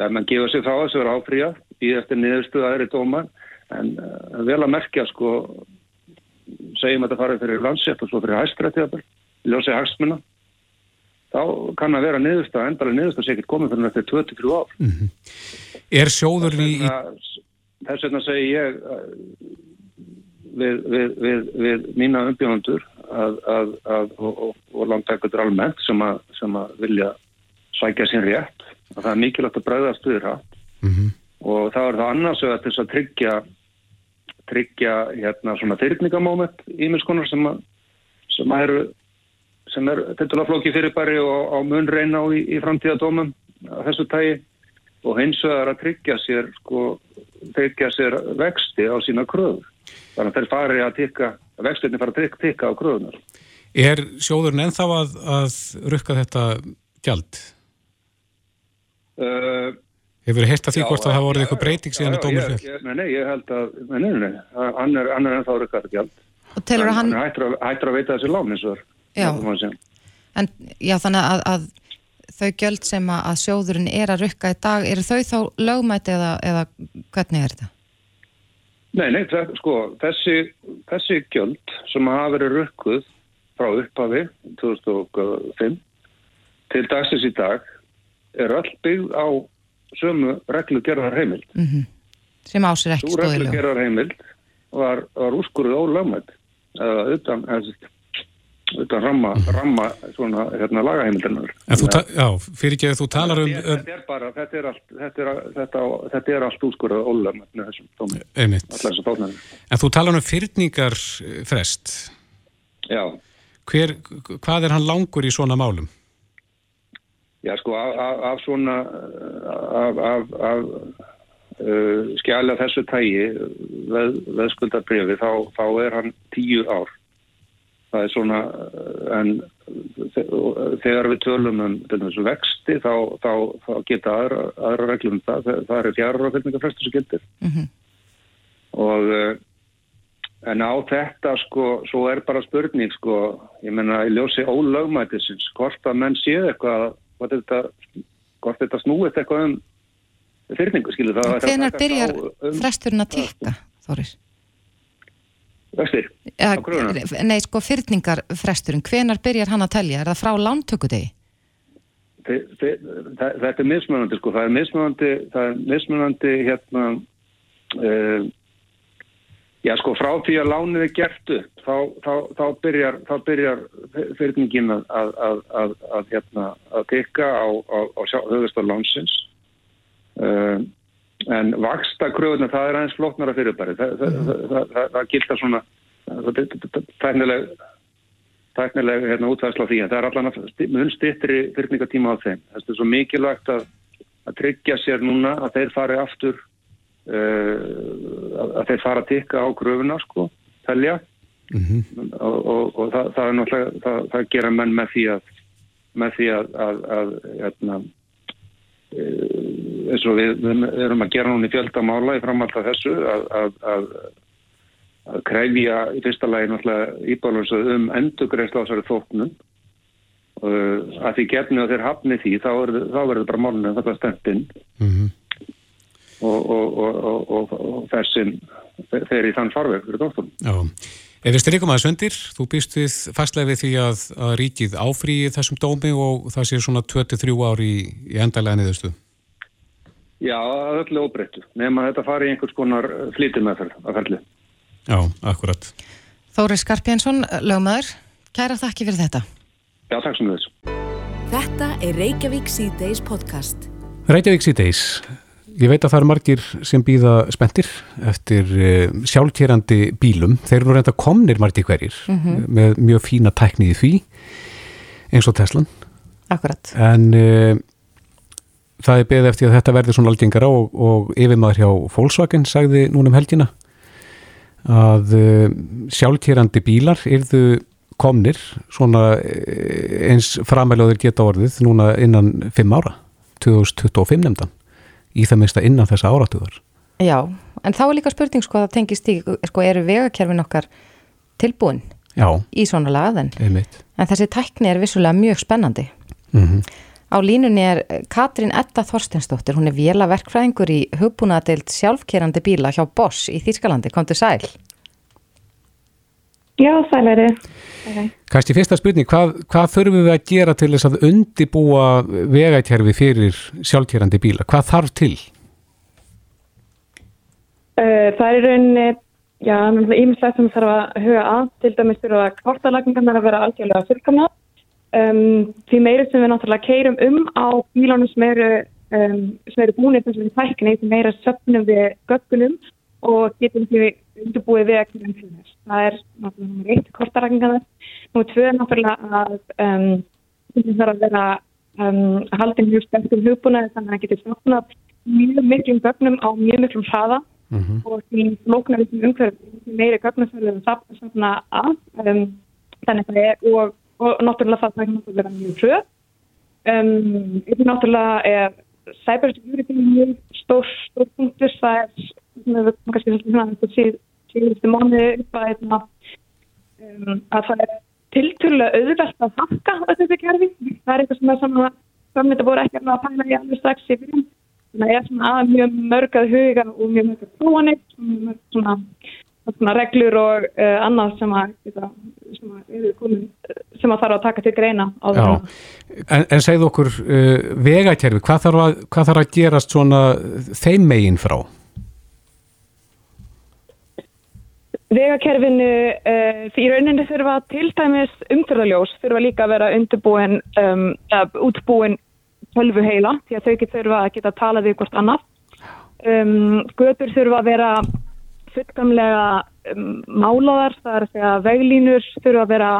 að mann gefa sér þá að þessu vera áfríja býða eftir niðurstuða aðri dómar en uh, vel að merkja sko segjum að það farið fyrir landsett og svo fyrir hæstrættið ljósið hægstmuna þá kann að vera niðurstuða endalega niðurstuða sé ekki komið fyrir nættið 23 ár mm -hmm. Er sjóður í... Þess vegna segi ég við, við, við, við mína að, að, að, og, og, og langtækutur almennt sem, sem að vilja sækja sín rétt og það er mikilvægt að bregðast við rætt mm -hmm. og það er það annars að þess að tryggja tryggja hérna svona þyrningamóment ímiðskonar sem að sem að eru sem er þetta flóki fyrirbæri og á mun reyna á í, í framtíðadómum að þessu tægi og hins vegar að tryggja sér sko, tryggja sér vexti á sína kröður þannig að þeir fari að tikka vextinni fara að tikka á kröðunar Er sjóðurinn ennþá að, að rukka þetta gjald? Uh, Hefur þið heilt að því já, hvort að það voruð eitthvað breyting síðan í dómur fjöld? Nei, nei, ég held að nei, nei, nei, hann er, er ennþá að rukka þetta gjald. Hann, hann... hann hættur að, hættur að veita þessi lán eins og það En já, þannig að, að þau gjöld sem að sjóðurinn er að rukka í dag, eru þau þá lögmæti eða, eða hvernig er þetta? Nei, nei, sko, þessi, þessi gjöld sem hafa verið rukkuð frá upphafi 2005 til dagsins í dag er all byggð á sömu reglugerðar heimild. Mm -hmm. Sem ásir ekki stóðilega. Svo reglugerðar heimild var, var úrskuruð ólögmætt eða utan, utan ramma, mm. ramma svona hérna þú, já, fyrir ekki að þú talar um... Þetta er bara, þetta er allt, þetta er, þetta, þetta er allt úrskuruð ólögmætt með þessum tóknarinn. En þú talar um fyrningar frest. Já. Hver, hvað er hann langur í svona málum? Já, sko, af, af, af svona af, af uh, skjæla þessu tægi veð, veðskuldarbrifi, þá, þá er hann tíu ár. Það er svona, en þegar við tölum um þessu vexti, þá, þá, þá geta aðra, aðra reglum um það. Það er fjara á fyrningafræstu sem getur. Mm -hmm. Og En á þetta sko, svo er bara spurning sko, ég menna, ég ljósi ólögmætisins, hvort að menn séu eitthvað, hvort þetta, hvort þetta snúið eitthvað um fyrningu, skilur það. Hvenar byrjar um, fresturinn að tikka, Þóris? Vestir, á gröðuna? Nei, sko, fyrningarfresturinn, hvenar byrjar hann að telja? Er það frá lántökudegi? Þetta er mismunandi, sko, það er mismunandi, það er mismunandi, hérna, uh, Já sko frá því að lánið er gert upp þá, þá, þá byrjar, byrjar fyrirningin að, að, að, að hérna, tekka á, á, á höfustar lánsins uh, en vaksta kröðuna það er aðeins flóknara fyrirbæri það, mm. það, það giltar svona tæknileg tæknileg hérna, útvæðsla því en það er allan mun stittri fyrirningatíma á þeim það er svo mikilvægt að tryggja sér núna að þeir fari aftur Uh, að þeir fara að tikka á gröfuna sko, telja mm -hmm. og, og, og það, það er náttúrulega það, það gera menn með því að með því að, að, að hérna, eins og við, við erum að gera núna í fjöldamála í framhald af þessu að, að krefja í fyrsta lagi náttúrulega íbálunsu um endugreifsla á þessari þóknum uh, að því gefni að þeir hafni því þá verður bara málunum þetta stendinn mm -hmm og, og, og, og þessin þeir í þann farveg fyrir dóttum. Já, ef við styrjum að söndir, þú býst við fastlega við því að, að ríkið áfrýði þessum dómi og það sé svona 23 ári í, í endalega niðurstu. Já, öllu óbreyttu, nema þetta fari í einhvers konar flítið meðferð að ferli. Já, akkurat. Þóri Skarpjensson, lögmaður, kæra þakki fyrir þetta. Já, takk sem þess. Þetta er Reykjavík C-Days podcast. Reykjavík síðdeis, ég veit að það eru margir sem býða spendir eftir uh, sjálfkerandi bílum, þeir eru reynda komnir margir hverjir Mhm. með mjög fína tækni í því eins og Teslan Akkurat. en uh, það er beðið eftir að þetta verði svona algengara og, og yfirmaður hjá Volkswagen sagði núna um helgina að uh, sjálfkerandi bílar yrðu komnir svona eh, eins framæljóðir geta orðið núna innan 5 ára 2025 nefndan í það minnsta innan þessa áratugar. Já, en þá er líka spurning sko að það tengist í, sko eru vegakerfin okkar tilbúin Já, í svona lagaðin einmitt. En þessi tækni er vissulega mjög spennandi. mm Á línunni er Katrín Edda Þorstensdóttir, hún er vélaverkfræðingur í hugbúnaðadeild sjálfkerandi bíla hjá Boss í Þýskalandi, komdu sæl. Já, sælveri. Kanski fyrsta spurning, hvað, hvað þurfum við að gera til þess að undibúa vegakerfi fyrir sjálfkerandi bíla? Hvað þarf til? Það er rauninni, já, ímislegt sem þarf að huga að, til dæmis þurfa að kortalagningarnar að vera algjörlega fullkomna. Um, því meiri sem við náttúrulega keirum um á bílánum sem eru, um, eru búinir þessum tækni, því meira söpnum við göggunum og getum því undirbúið við ekki um fyrir þess. Það er náttúrulega eitt kortalagningarnar. Nú tvö er náttúrulega að um, það þarf að vera um, haldin mjög sterkum hugbúnaði þannig að það getur stofnað mjög miklum gögnum á mjög miklum hraða og því flóknari sem umhverf því meiri gögnasverðum safna að um, þannig að það er og, og náttúrulega það er náttúrulega mjög hröð um, þetta náttúrulega er cybersecurity mjög stór, stór punktur það er sem við kannski svona síðustu mánu að hérna, um, að það er tilturlega auðvelt að hakka þessi kerfi. Það er eitthvað sem er svona framleita voru ekki að pæla í alveg strax í fyrir það er svona að mjög mörg að huga og mjög mörg að prófanir svona, svona reglur og uh, annað sem að, geta, sem, að sem að þarf að taka til greina á Já, en, en segð okkur uh, vegakerfi, hvað þarf, að, hvað þarf að gerast svona þeim megin frá? Vegakerfinu uh, í rauninni þurfa til dæmis umfyrðaljós þurfa líka að vera undirbúin um, uh, útbúin tölvu heila því að þau getur þurfa að geta talað við hvort annað. Um, götur þurfa að vera fullkamlega um, málaðar, að segja veglínur þurfa að vera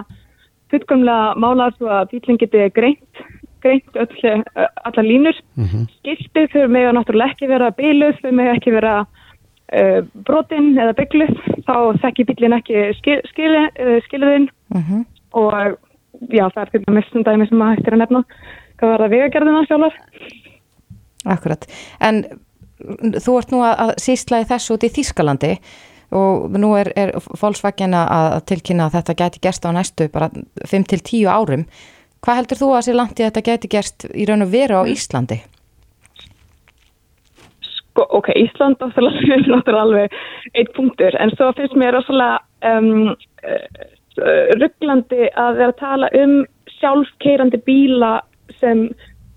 fullkamlega málaðar svo að bílinn geti greint, greint öll, allar línur. Mm -hmm. Skiltið þurfa með að náttúrulega ekki vera bíluð, þau með ekki vera brotinn eða byggluð, þá þekki bílinn ekki skil, skil, uh, skiliðinn Mm -hmm. og já, það er til dæmis um dæmi sem að hægt er að nefna hvað var það vegagerðina sjálfur. Akkurat, en þú ert nú að, að í þessu út í Þýskalandi og nú er, er Volkswagen að tilkynna að þetta gæti gerst á næstu bara 5-10 árum. Hvað heldur þú að í að þetta gæti gerst í raun og veru á Íslandi? Sko, ok, Ísland er náttúrulega alveg eitt punktur, en svo finnst mér rosalega um, uh, rugglandi að vera að tala um sjálfkeirandi bíla sem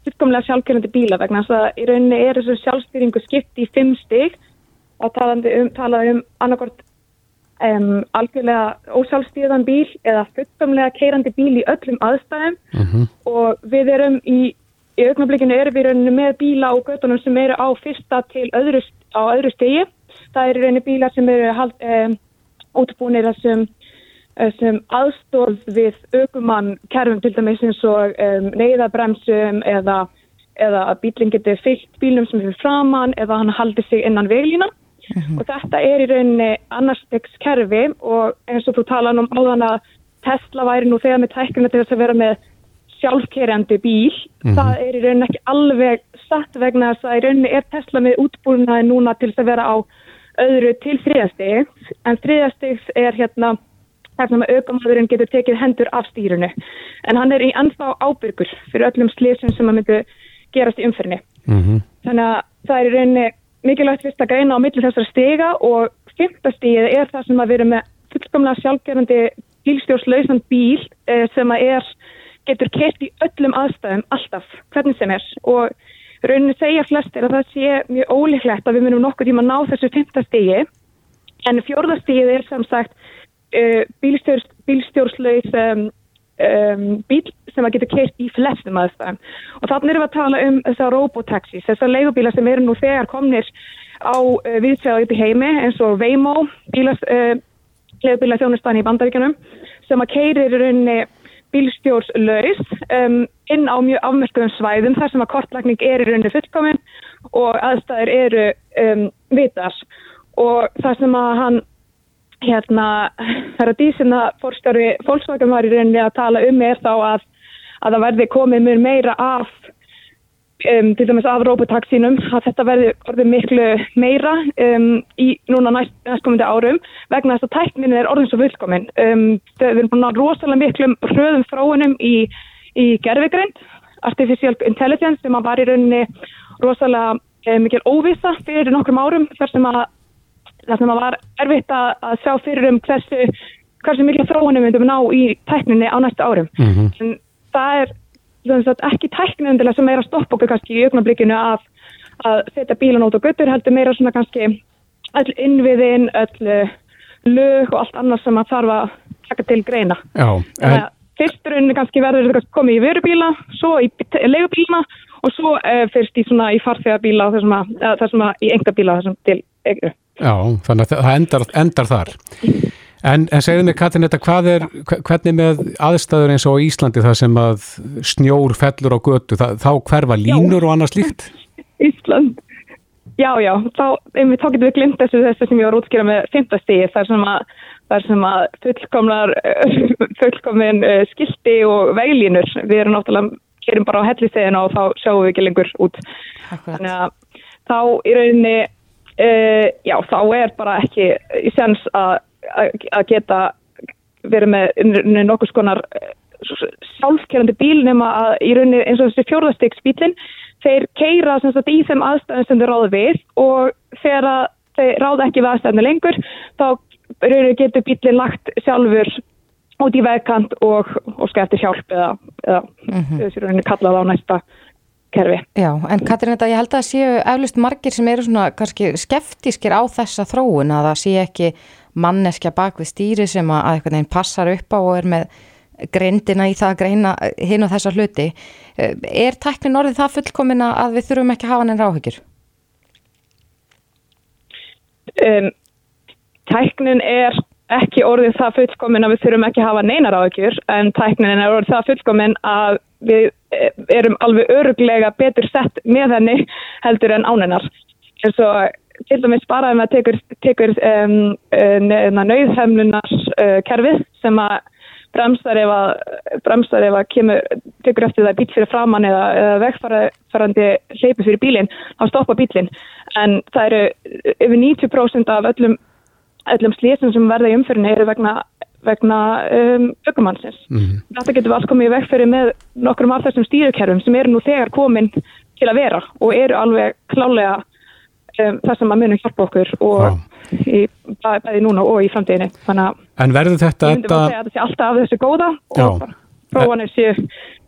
fullkomlega sjálfkeirandi bíla vegna þess að í rauninni er þessu sjálfstýringu skipt í fimm stig. Að talaði um, talaði um annarkort um, algjörlega ósjálfstýrðan bíl eða fullkomlega keirandi bíl í öllum aðstæðum. Og við erum í í augnablikinu erum við í rauninni með bíla á göttunum sem eru á fyrsta til öðru, á öðru stegi. Það eru í rauninni bílar sem eru um, útbúinir þessum sem aðstóð við aukumann kerfum til dæmis eins og um, neyðabremsum eða, eða að bílinn getur fyllt bílum sem er framann eða hann haldi sig innan veglínan. Og þetta er í rauninni annarstegs kerfi og eins og þú talaði um áðan að Tesla væri nú þegar með tækuna til þess að vera með sjálfkerjandi bíl. Það er í rauninni ekki alveg satt vegna þess að í rauninni er Tesla með útbúinaði núna til þess að vera á öðru til þriðastegs en þriðastegs er hérna sem að aukamæðurinn getur tekið hendur af stýrunu en hann er í ennþá ábyrgur fyrir öllum slísum sem að myndu gerast í umferni. Mm -hmm. Þannig að það er í rauninni mikilvægt fyrst að greina á milli þessara stiga og fyrsta stigið er það sem að vera með fullkomlega sjálfgerandi bílstjórnslausan bíl eh, sem að er, getur kert í öllum aðstæðum alltaf, hvernig sem er. Og rauninni segja flestir að það sé mjög ólíklegt að við munum nokkuð tíma að ná þessu fyrsta stigi. En fjórða stigið er sem sagt uh, bílstjórnslaus um, um, bíl sem að getur keirt í flestum aðstæðum. Og þannig erum við að tala um þessar robotaxis, þessar leigubílar sem eru nú þegar komnir á uh, viðsveða upp í heimi eins og Waymo bílas, uh, leigubílar þjónustan í bandaríkjunum sem að keirir rauninni bílstjórs laus um, inn á mjög afmerkuðum svæðum þar sem að kortlagning er í rauninni fullkominn og aðstæður eru um, vitar og það sem að hann hérna, það er að dísina fólksvækjum var í rauninni að tala um er þá að, að það verði komið mjög meira af um, til dæmis af robotaxínum að þetta verði orðið miklu meira um, í núna næst, næstkomandi árum vegna þess að tæknin er orðin svo fullkomin um, við erum búin að rosalega miklum hröðum fráunum í, í gerfigreind artificial intelligence sem að var í rauninni rosalega um, mikil óvisa fyrir nokkrum árum þar sem að það sem var erfitt að, að sjá fyrir um hversu, hversu miklu þróunum við myndum ná í tækninni á næstu árum. Mm -hmm. En það er ekki tækninundilega sem er að stoppa okkur kannski í augnablikinu að, að setja bílan út á göttur heldur meira svona kannski öll innviðin, öll lög og allt annars sem að þarf að taka til greina. Já, en... Fyrsturinn kannski verður þetta komið í vörubíla, svo í legubílna og svo uh, fyrst í, í farþegabíla að, þessum að í engabíla þessum til eignu. Já, þannig að það endar, endar þar. En, en segðu mig Katrin, þetta, hvað er, hvernig með aðstæður eins og Íslandi það sem að snjór fellur á götu, það, þá hverfa línur já. og annars líkt? Ísland, já, já, þá, einmitt, þá getum við glimt þessu þessu sem ég var útskýrað með fymtastíði, þar sem að, þar sem að fullkomnar, fullkomin uh, skildi og veilínur, við erum náttúrulega, kerum bara á hellisteginu og þá sjáum við ekki lengur út. Akkurat. Þannig að þá í rauninni Uh, já, þá er bara ekki í sens að geta verið með nokkus konar eh, sjálfkerrandi bíl nema að í rauninni eins og þessi fjórðastegs bílinn þeir keira sagt, í þeim aðstæðum sem þeir ráða við og þegar þeir ráða ekki við aðstæðinu lengur þá getur bílinn lagt sjálfur út í vegkant og, og skeftir hjálp eða, eða mm -hmm. þessi rauninni kallað á næsta kerfi. Já, en Katrín, þetta ég held að séu eflust margir sem eru svona kannski skeftískir á þessa þróun að það sé ekki manneskja bak við stýri sem að eitthvað neinn passar upp á og er með greindina í það að greina hinn og þessa hluti. Er tæknin orðið það fullkomina að við þurfum ekki að hafa nefn ráhyggjur? Um, tæknin er ekki orðið það fullkomin að við þurfum ekki að hafa neina ráðugjur en tæknin er orðið það fullkomin að við eh, erum alveg öruglega betur sett með henni heldur en ánennar. En svo til dæmis bara ef maður tekur, um, nöyðhemlunar uh, kerfið sem að bremsar ef að, bremsar ef að kemur, tekur eftir það bíl fyrir framann eða, eða vegfærandi hleypi fyrir bílinn, þá stoppa bílinn. En það eru yfir 90% af öllum öllum slísum sem verða í umfyrinni eru vegna, vegna um, ökumannsins. Mm. Þetta getur við alls komið í vegfyrir með nokkrum af þessum stýrukerfum sem eru nú þegar komin til að vera og eru alveg klálega um, það sem að munum hjálpa okkur og í, bæði núna og í framtíðinni. En verður þetta... Við myndum að segja að þetta sé alltaf af þessu góða og prófanir séu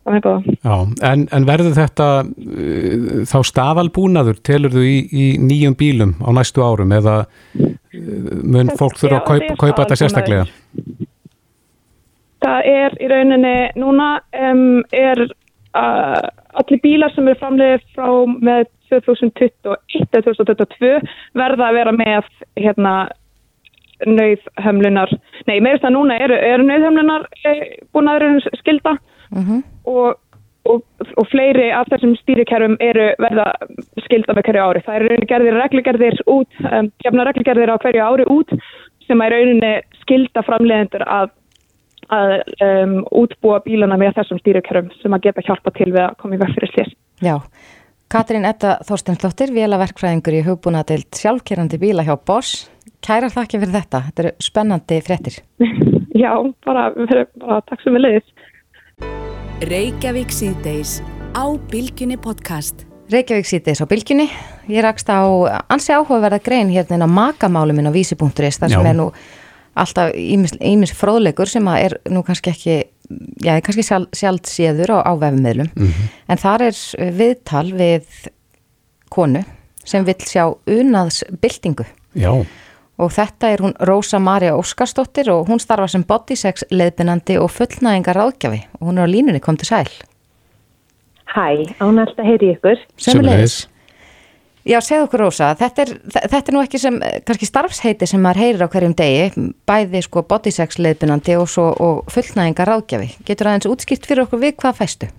Já, en, en verður þetta uh, þá staðalbúnaður telur þú í, í nýjum bílum á næstu árum eða uh, mun fólk þurfa að kaupa, kaupa þetta sérstaklega? Það er í rauninni núna um, er uh, allir bílar sem eru framlegið frá með 2021-2022 verða að vera með hérna nöyðhömlunar, nei meirist að núna eru, eru nöyðhömlunar eh, búin að vera skilda uh mhm. -huh. og, og, og fleiri af þessum stýrikerfum eru verða skilda með hverju ári. Það eru gerðir reglugerðir út, um, gefna reglugerðir á hverju ári út sem er rauninni skilda framlegendur að, að um, útbúa bílana með þessum stýrikerfum sem að geta hjálpa til við að koma í vekk fyrir slis. Já. Katrín Etta Þorstenslóttir, vélaverkfræðingur í hugbúnadeild sjálfkerrandi bíla hjá Boss. Kæra þakki fyrir þetta. Þetta eru spennandi frettir. Já, bara, bara takk sem við leiðist. Reykjavík síðdeis á Bilginni podcast. Reykjavík síðdeis á Bilginni. Ég rakst á ansi áhugaverða grein hérna á makamáluminn á vísi.is þar sem Já. er nú alltaf ímis fróðlegur sem er nú kannski ekki, já, kannski sjálf, sjálf séður á, á vefmiðlum. Mm -hmm. En þar er viðtal við konu sem vil sjá unaðsbyltingu. Já. og þetta er hún Rósa Maria Óskarsdóttir og hún starfa sem bodysex leðbinandi og fullnæðingar ráðgjafi og hún er á línunni, kom til sæl. Hæ, ánægt að heyri ykkur. Sömulegis. Já, segð okkur Rósa, þetta er, þetta er nú ekki sem, kannski starfsheiti sem maður heyrir á hverjum degi, bæði sko bodysex leðbinandi og, svo, og fullnæðingar ráðgjafi. Getur aðeins útskipt fyrir okkur við hvað fæstu?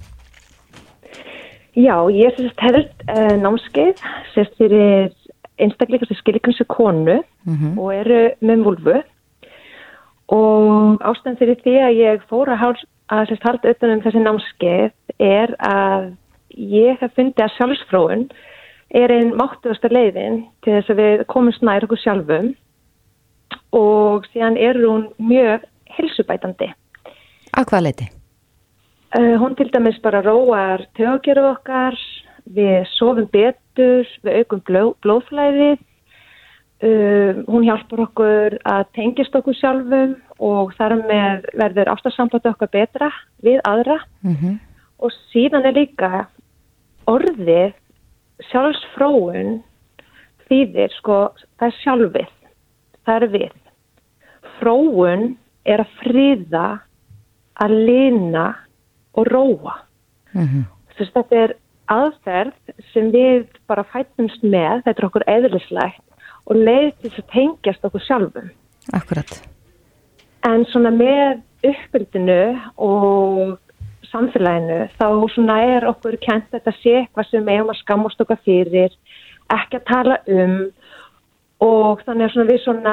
Já, ég sérst held uh, námskeið, sérst fyrir einstakleika sem skilir kannski konu mm -hmm. og eru með vulvu og ástæðan fyrir því að ég fór að, að sérst halda utanum þessi námskeið er að ég hef fundið að sjálfsfróun er einn máttuðasta leiðin til þess að við komum snær okkur sjálfum og síðan er hún mjög helsubætandi. Að hvað leiti? Uh, hún til dæmis bara róar tögjöru okkar, við sofum betur, við aukum bló, blóðflæðið, uh, hún hjálpar okkur að tengjast okkur sjálfum og þar með verður ástarsamband okkar betra við aðra mm -hmm. og síðan er líka orðið sjálfsfróun þýðir sko það er sjálfið, það er við. Fróun er að friða, að lina og róa. Mm -hmm. Þess að þetta er aðferð sem við bara fætumst með, þetta er okkur eðlislegt og leið til að tengjast okkur sjálfum. Akkurat. En svona með uppbyldinu og samfélaginu þá svona er okkur kent þetta sé eitthvað sem eigum að skamast okkar fyrir, ekki að tala um og þannig að við svona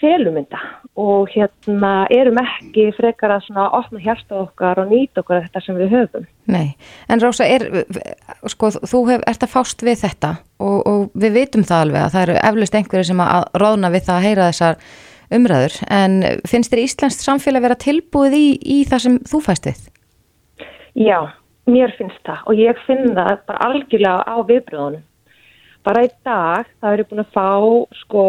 felumynda og hérna erum ekki frekar að svona opna hérsta okkar og nýta okkar þetta sem við höfum. Nei, en Rósa, er, sko, þú hef, ert að fást við þetta og, og við vitum það alveg að það eru eflust einhverju sem að ráðna við það að heyra þessar umræður, en finnst þér Íslandst samfélag vera tilbúið í, í það sem þú fæst við? Já, mér finnst það. Og ég finn það bara algjörlega á viðbröðunum bara í dag það eru búin að fá sko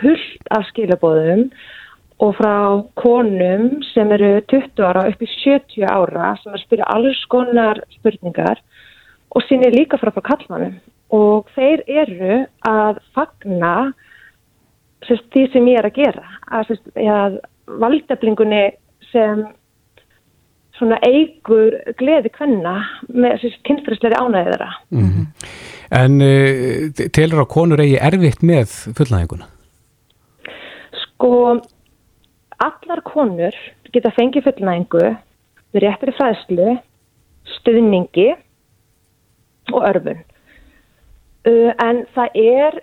fullt af skilabóðum og frá konum sem eru 20 ára upp í 70 ára sem er að spyrja alls konar spurningar og sín er líka frá frá kallmannum og þeir eru að fagna sérst, því sem ég er að gera. Að, að valdeflingunni sem svona eigur gleði kvenna með kynfyrsleiri ánæðara mm -hmm. En uh, telur á konur eigi erfitt með fullnæðinguna? Sko, allar konur geta fengið fullnæðingu við réttir fræðslu, stuðningi og örfun. Uh, en það er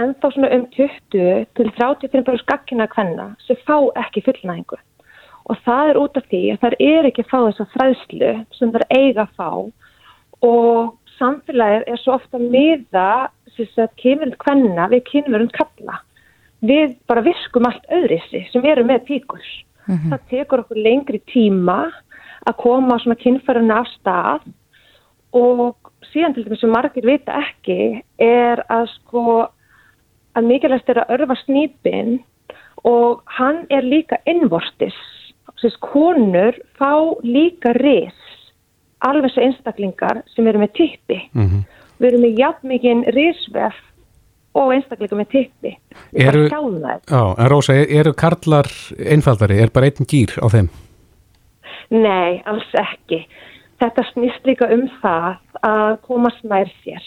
ennþá svona um 20 til 30% skakkina hvenna sem fá ekki fullnæðingu. Og það er út af því að það er ekki að fá þessa fræðslu sem það er eiga að fá og samfélagið er svo ofta miða kynverund hvenna við kynverund kalla. Við bara viskum allt öðrissi sem eru með píkur. Mm -hmm. Það tekur okkur lengri tíma að koma svona kynferðinu af stað og síðan til dæmis sem margir vita ekki er að sko að mikilvægst er að örfa snýpin og hann er líka innvortis. Þess konur fá líka ris alveg svo einstaklingar sem eru með tippi. Mm -hmm. Við erum með jafn mikinn risvef og einstaklingar með tippi. Eru, á, en Rósa, eru karlar einfaldari? Er bara einn gýr á þeim? Nei, alls ekki. Þetta snýst líka um það að komast nær sér.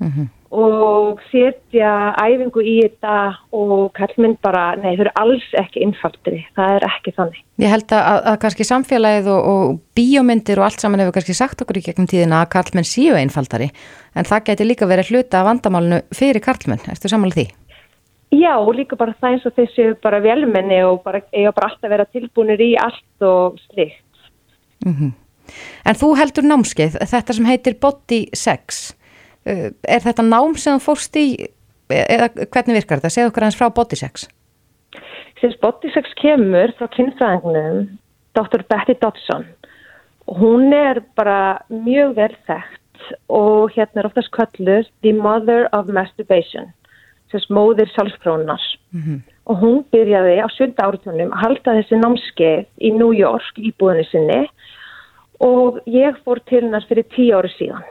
Mm -hmm og setja æfingu í þetta og kallminn bara, nei þau eru alls ekki innfaldri, það er ekki þannig. Ég held að, að kannski samfélagið og, og bíómyndir og allt saman hefur kannski sagt okkur í gegnum tíðina að kallmenn séu innfaldari, en það geti líka verið hluta af vandamálunu fyrir kallmenn, erstu samanlega því? Já, líka bara það eins og þessu bara velmenni og bara, eiga bara alltaf vera tilbúinir í allt og slikt. Mm -hmm. En þú heldur námskeið, þetta sem heitir Body Sex, Eh, er þetta nám sem þú fórst í eða hvernig virkar þetta? Segð okkur aðeins frá Bodysex. Sins Bodysex kemur frá kynfræðingunum Dr. Betty Dodson og hún er bara mjög vel þekkt og hérna er oftast kallur The Mother of Masturbation sem móðir sjálfsfrónar mm -hmm. og hún byrjaði á 7. áratunum að halda þessi námskeið í New York í búinu sinni og ég fór til hennar fyrir 10 ári síðan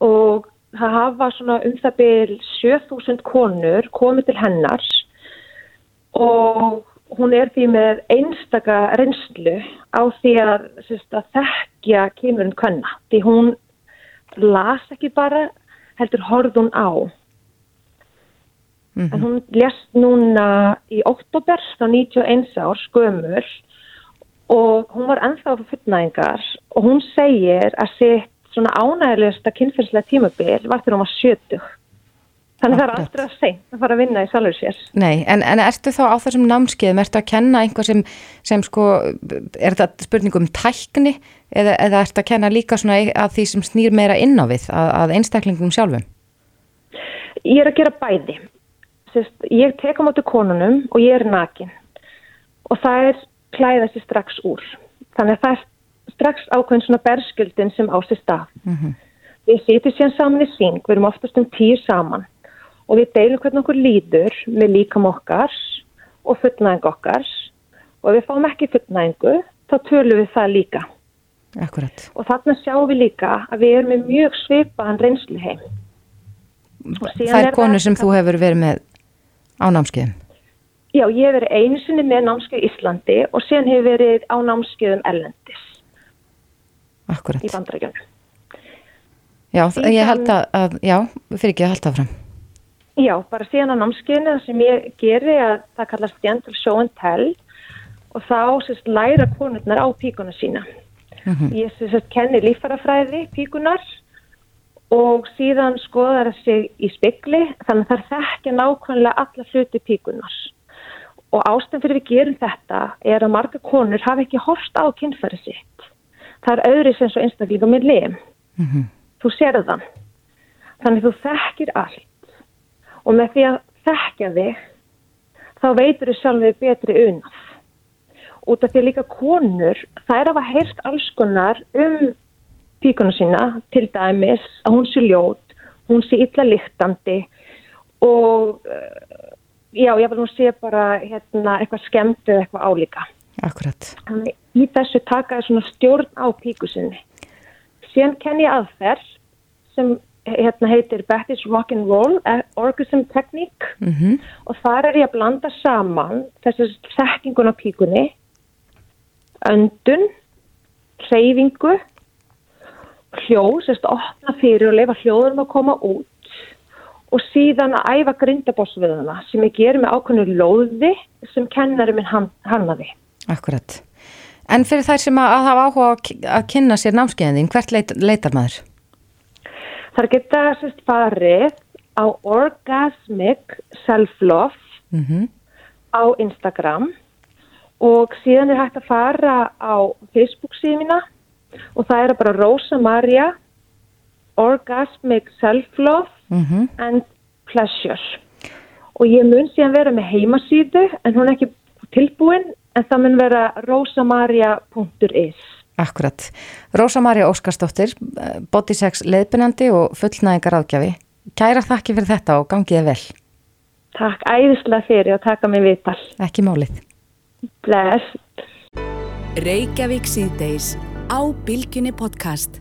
og það hafa svona um það byrj 7000 konur komið til hennar og hún er því með einstaka reynslu á því að, sérst, að þekkja kemurinn kvenna. Því hún las ekki bara, heldur horð hún á. Mm -hmm. En hún lest núna í oktober, þá 91 ár, skömmur og hún var ennþá fyrir fullnæðingar og hún segir að sitt svona ánægilegsta kynferðslega tímabil var þegar hún var 70. Þannig það er aldrei að segja að fara að vinna í salur sér. Nei, en, en ertu þá á þessum námskeiðum, ertu að kenna einhver sem, sem sko, er þetta spurning um tækni eða, eða ertu að kenna líka svona að því sem snýr meira inn á við, að, að einstaklingum sjálfum? Ég er að gera bæði. Sist, ég tek á mótu konunum og ég er nakin og það er klæða sér strax úr. Þannig að það er strax ákveðin svona berskildin sem á sér stað. Mm -hmm. Við sýtum síðan saman í syng, við erum oftast um tíu saman og við deilum hvernig okkur líður með líkam okkar og fullnæðing okkar og við fáum ekki fullnæðingu þá tölum við það líka. Akkurat. Og þarna sjáum við líka að við erum með mjög svipaðan reynslu heim. Það er konu sem þú hefur verið með á námskeiðum? Já, ég hef verið einu sinni með námskeið í Íslandi og sen hefur verið á námskeiðum Erlendis. Akkurat. Í bandrækjunum. Já, Því ég held að, að já, fyrir ekki að halda fram. Já, bara síðan á námskeiðinu sem ég geri að það kallast gentle show and tell og þá sérst læra konurnar á píkuna sína. Mm -hmm. Ég sérst kenni lífarafræði píkunar og síðan skoðar það sig í spekli þannig að það þekkja nákvæmlega alla hluti píkunar. Og ástæðan fyrir við gerum þetta er að marga konur hafa ekki horst á kynfæri sitt. Það er öðri sem svo einstaklega með lim. Mm -hmm. Þú sér það. Þannig þú þekkir allt og með því að þekkja þig þá veitur þau sjálfið betri unaf. Út af því líka konur, það er að hafa heyrst alls konar um píkuna sína, til dæmis að hún sé ljót, hún sé illa lyktandi og eh, já, ég vil nú sé bara hérna, eitthvað skemmt eða eitthvað álíka. Akkurat. Þannig í þessu taka það svona stjórn á píkusinni. Síðan kenn ég aðferð sem hérna heitir Betty's Rock'n'Roll eh, Orgasm Technique mm -hmm. og þar er ég að blanda saman þessi sekkingun á píkunni öndun hreyfingu hljóð, sérst að opna fyrir og leifa hljóðurum að koma út og síðan að æfa grindabossviðuna sem ég ger með ákveðinu lóði sem kennari minn hann, hannaði Akkurat. En fyrir þær sem að hafa áhuga að kynna sér námskeiðin, hvert leit, leitar maður? Það geta sérst farið á Orgasmic Self-Love mm -hmm. á Instagram og síðan er hægt að fara á Facebook síðan og það er bara Rosa Maria Orgasmic Self-Love mm -hmm. and Pleasure og ég mun síðan vera með heimasýðu en hún er ekki tilbúin en það mun vera rosamaria.is Akkurat. Rósa Maria Óskarsdóttir, Bodysex leðbunandi og fullnæðingar ágjafi. Kæra þakki fyrir þetta og gangiði vel. Takk æðislega fyrir að taka mig viðtal. Ekki málið. Bless. Reykjavík síðdeis á Bilginni podcast.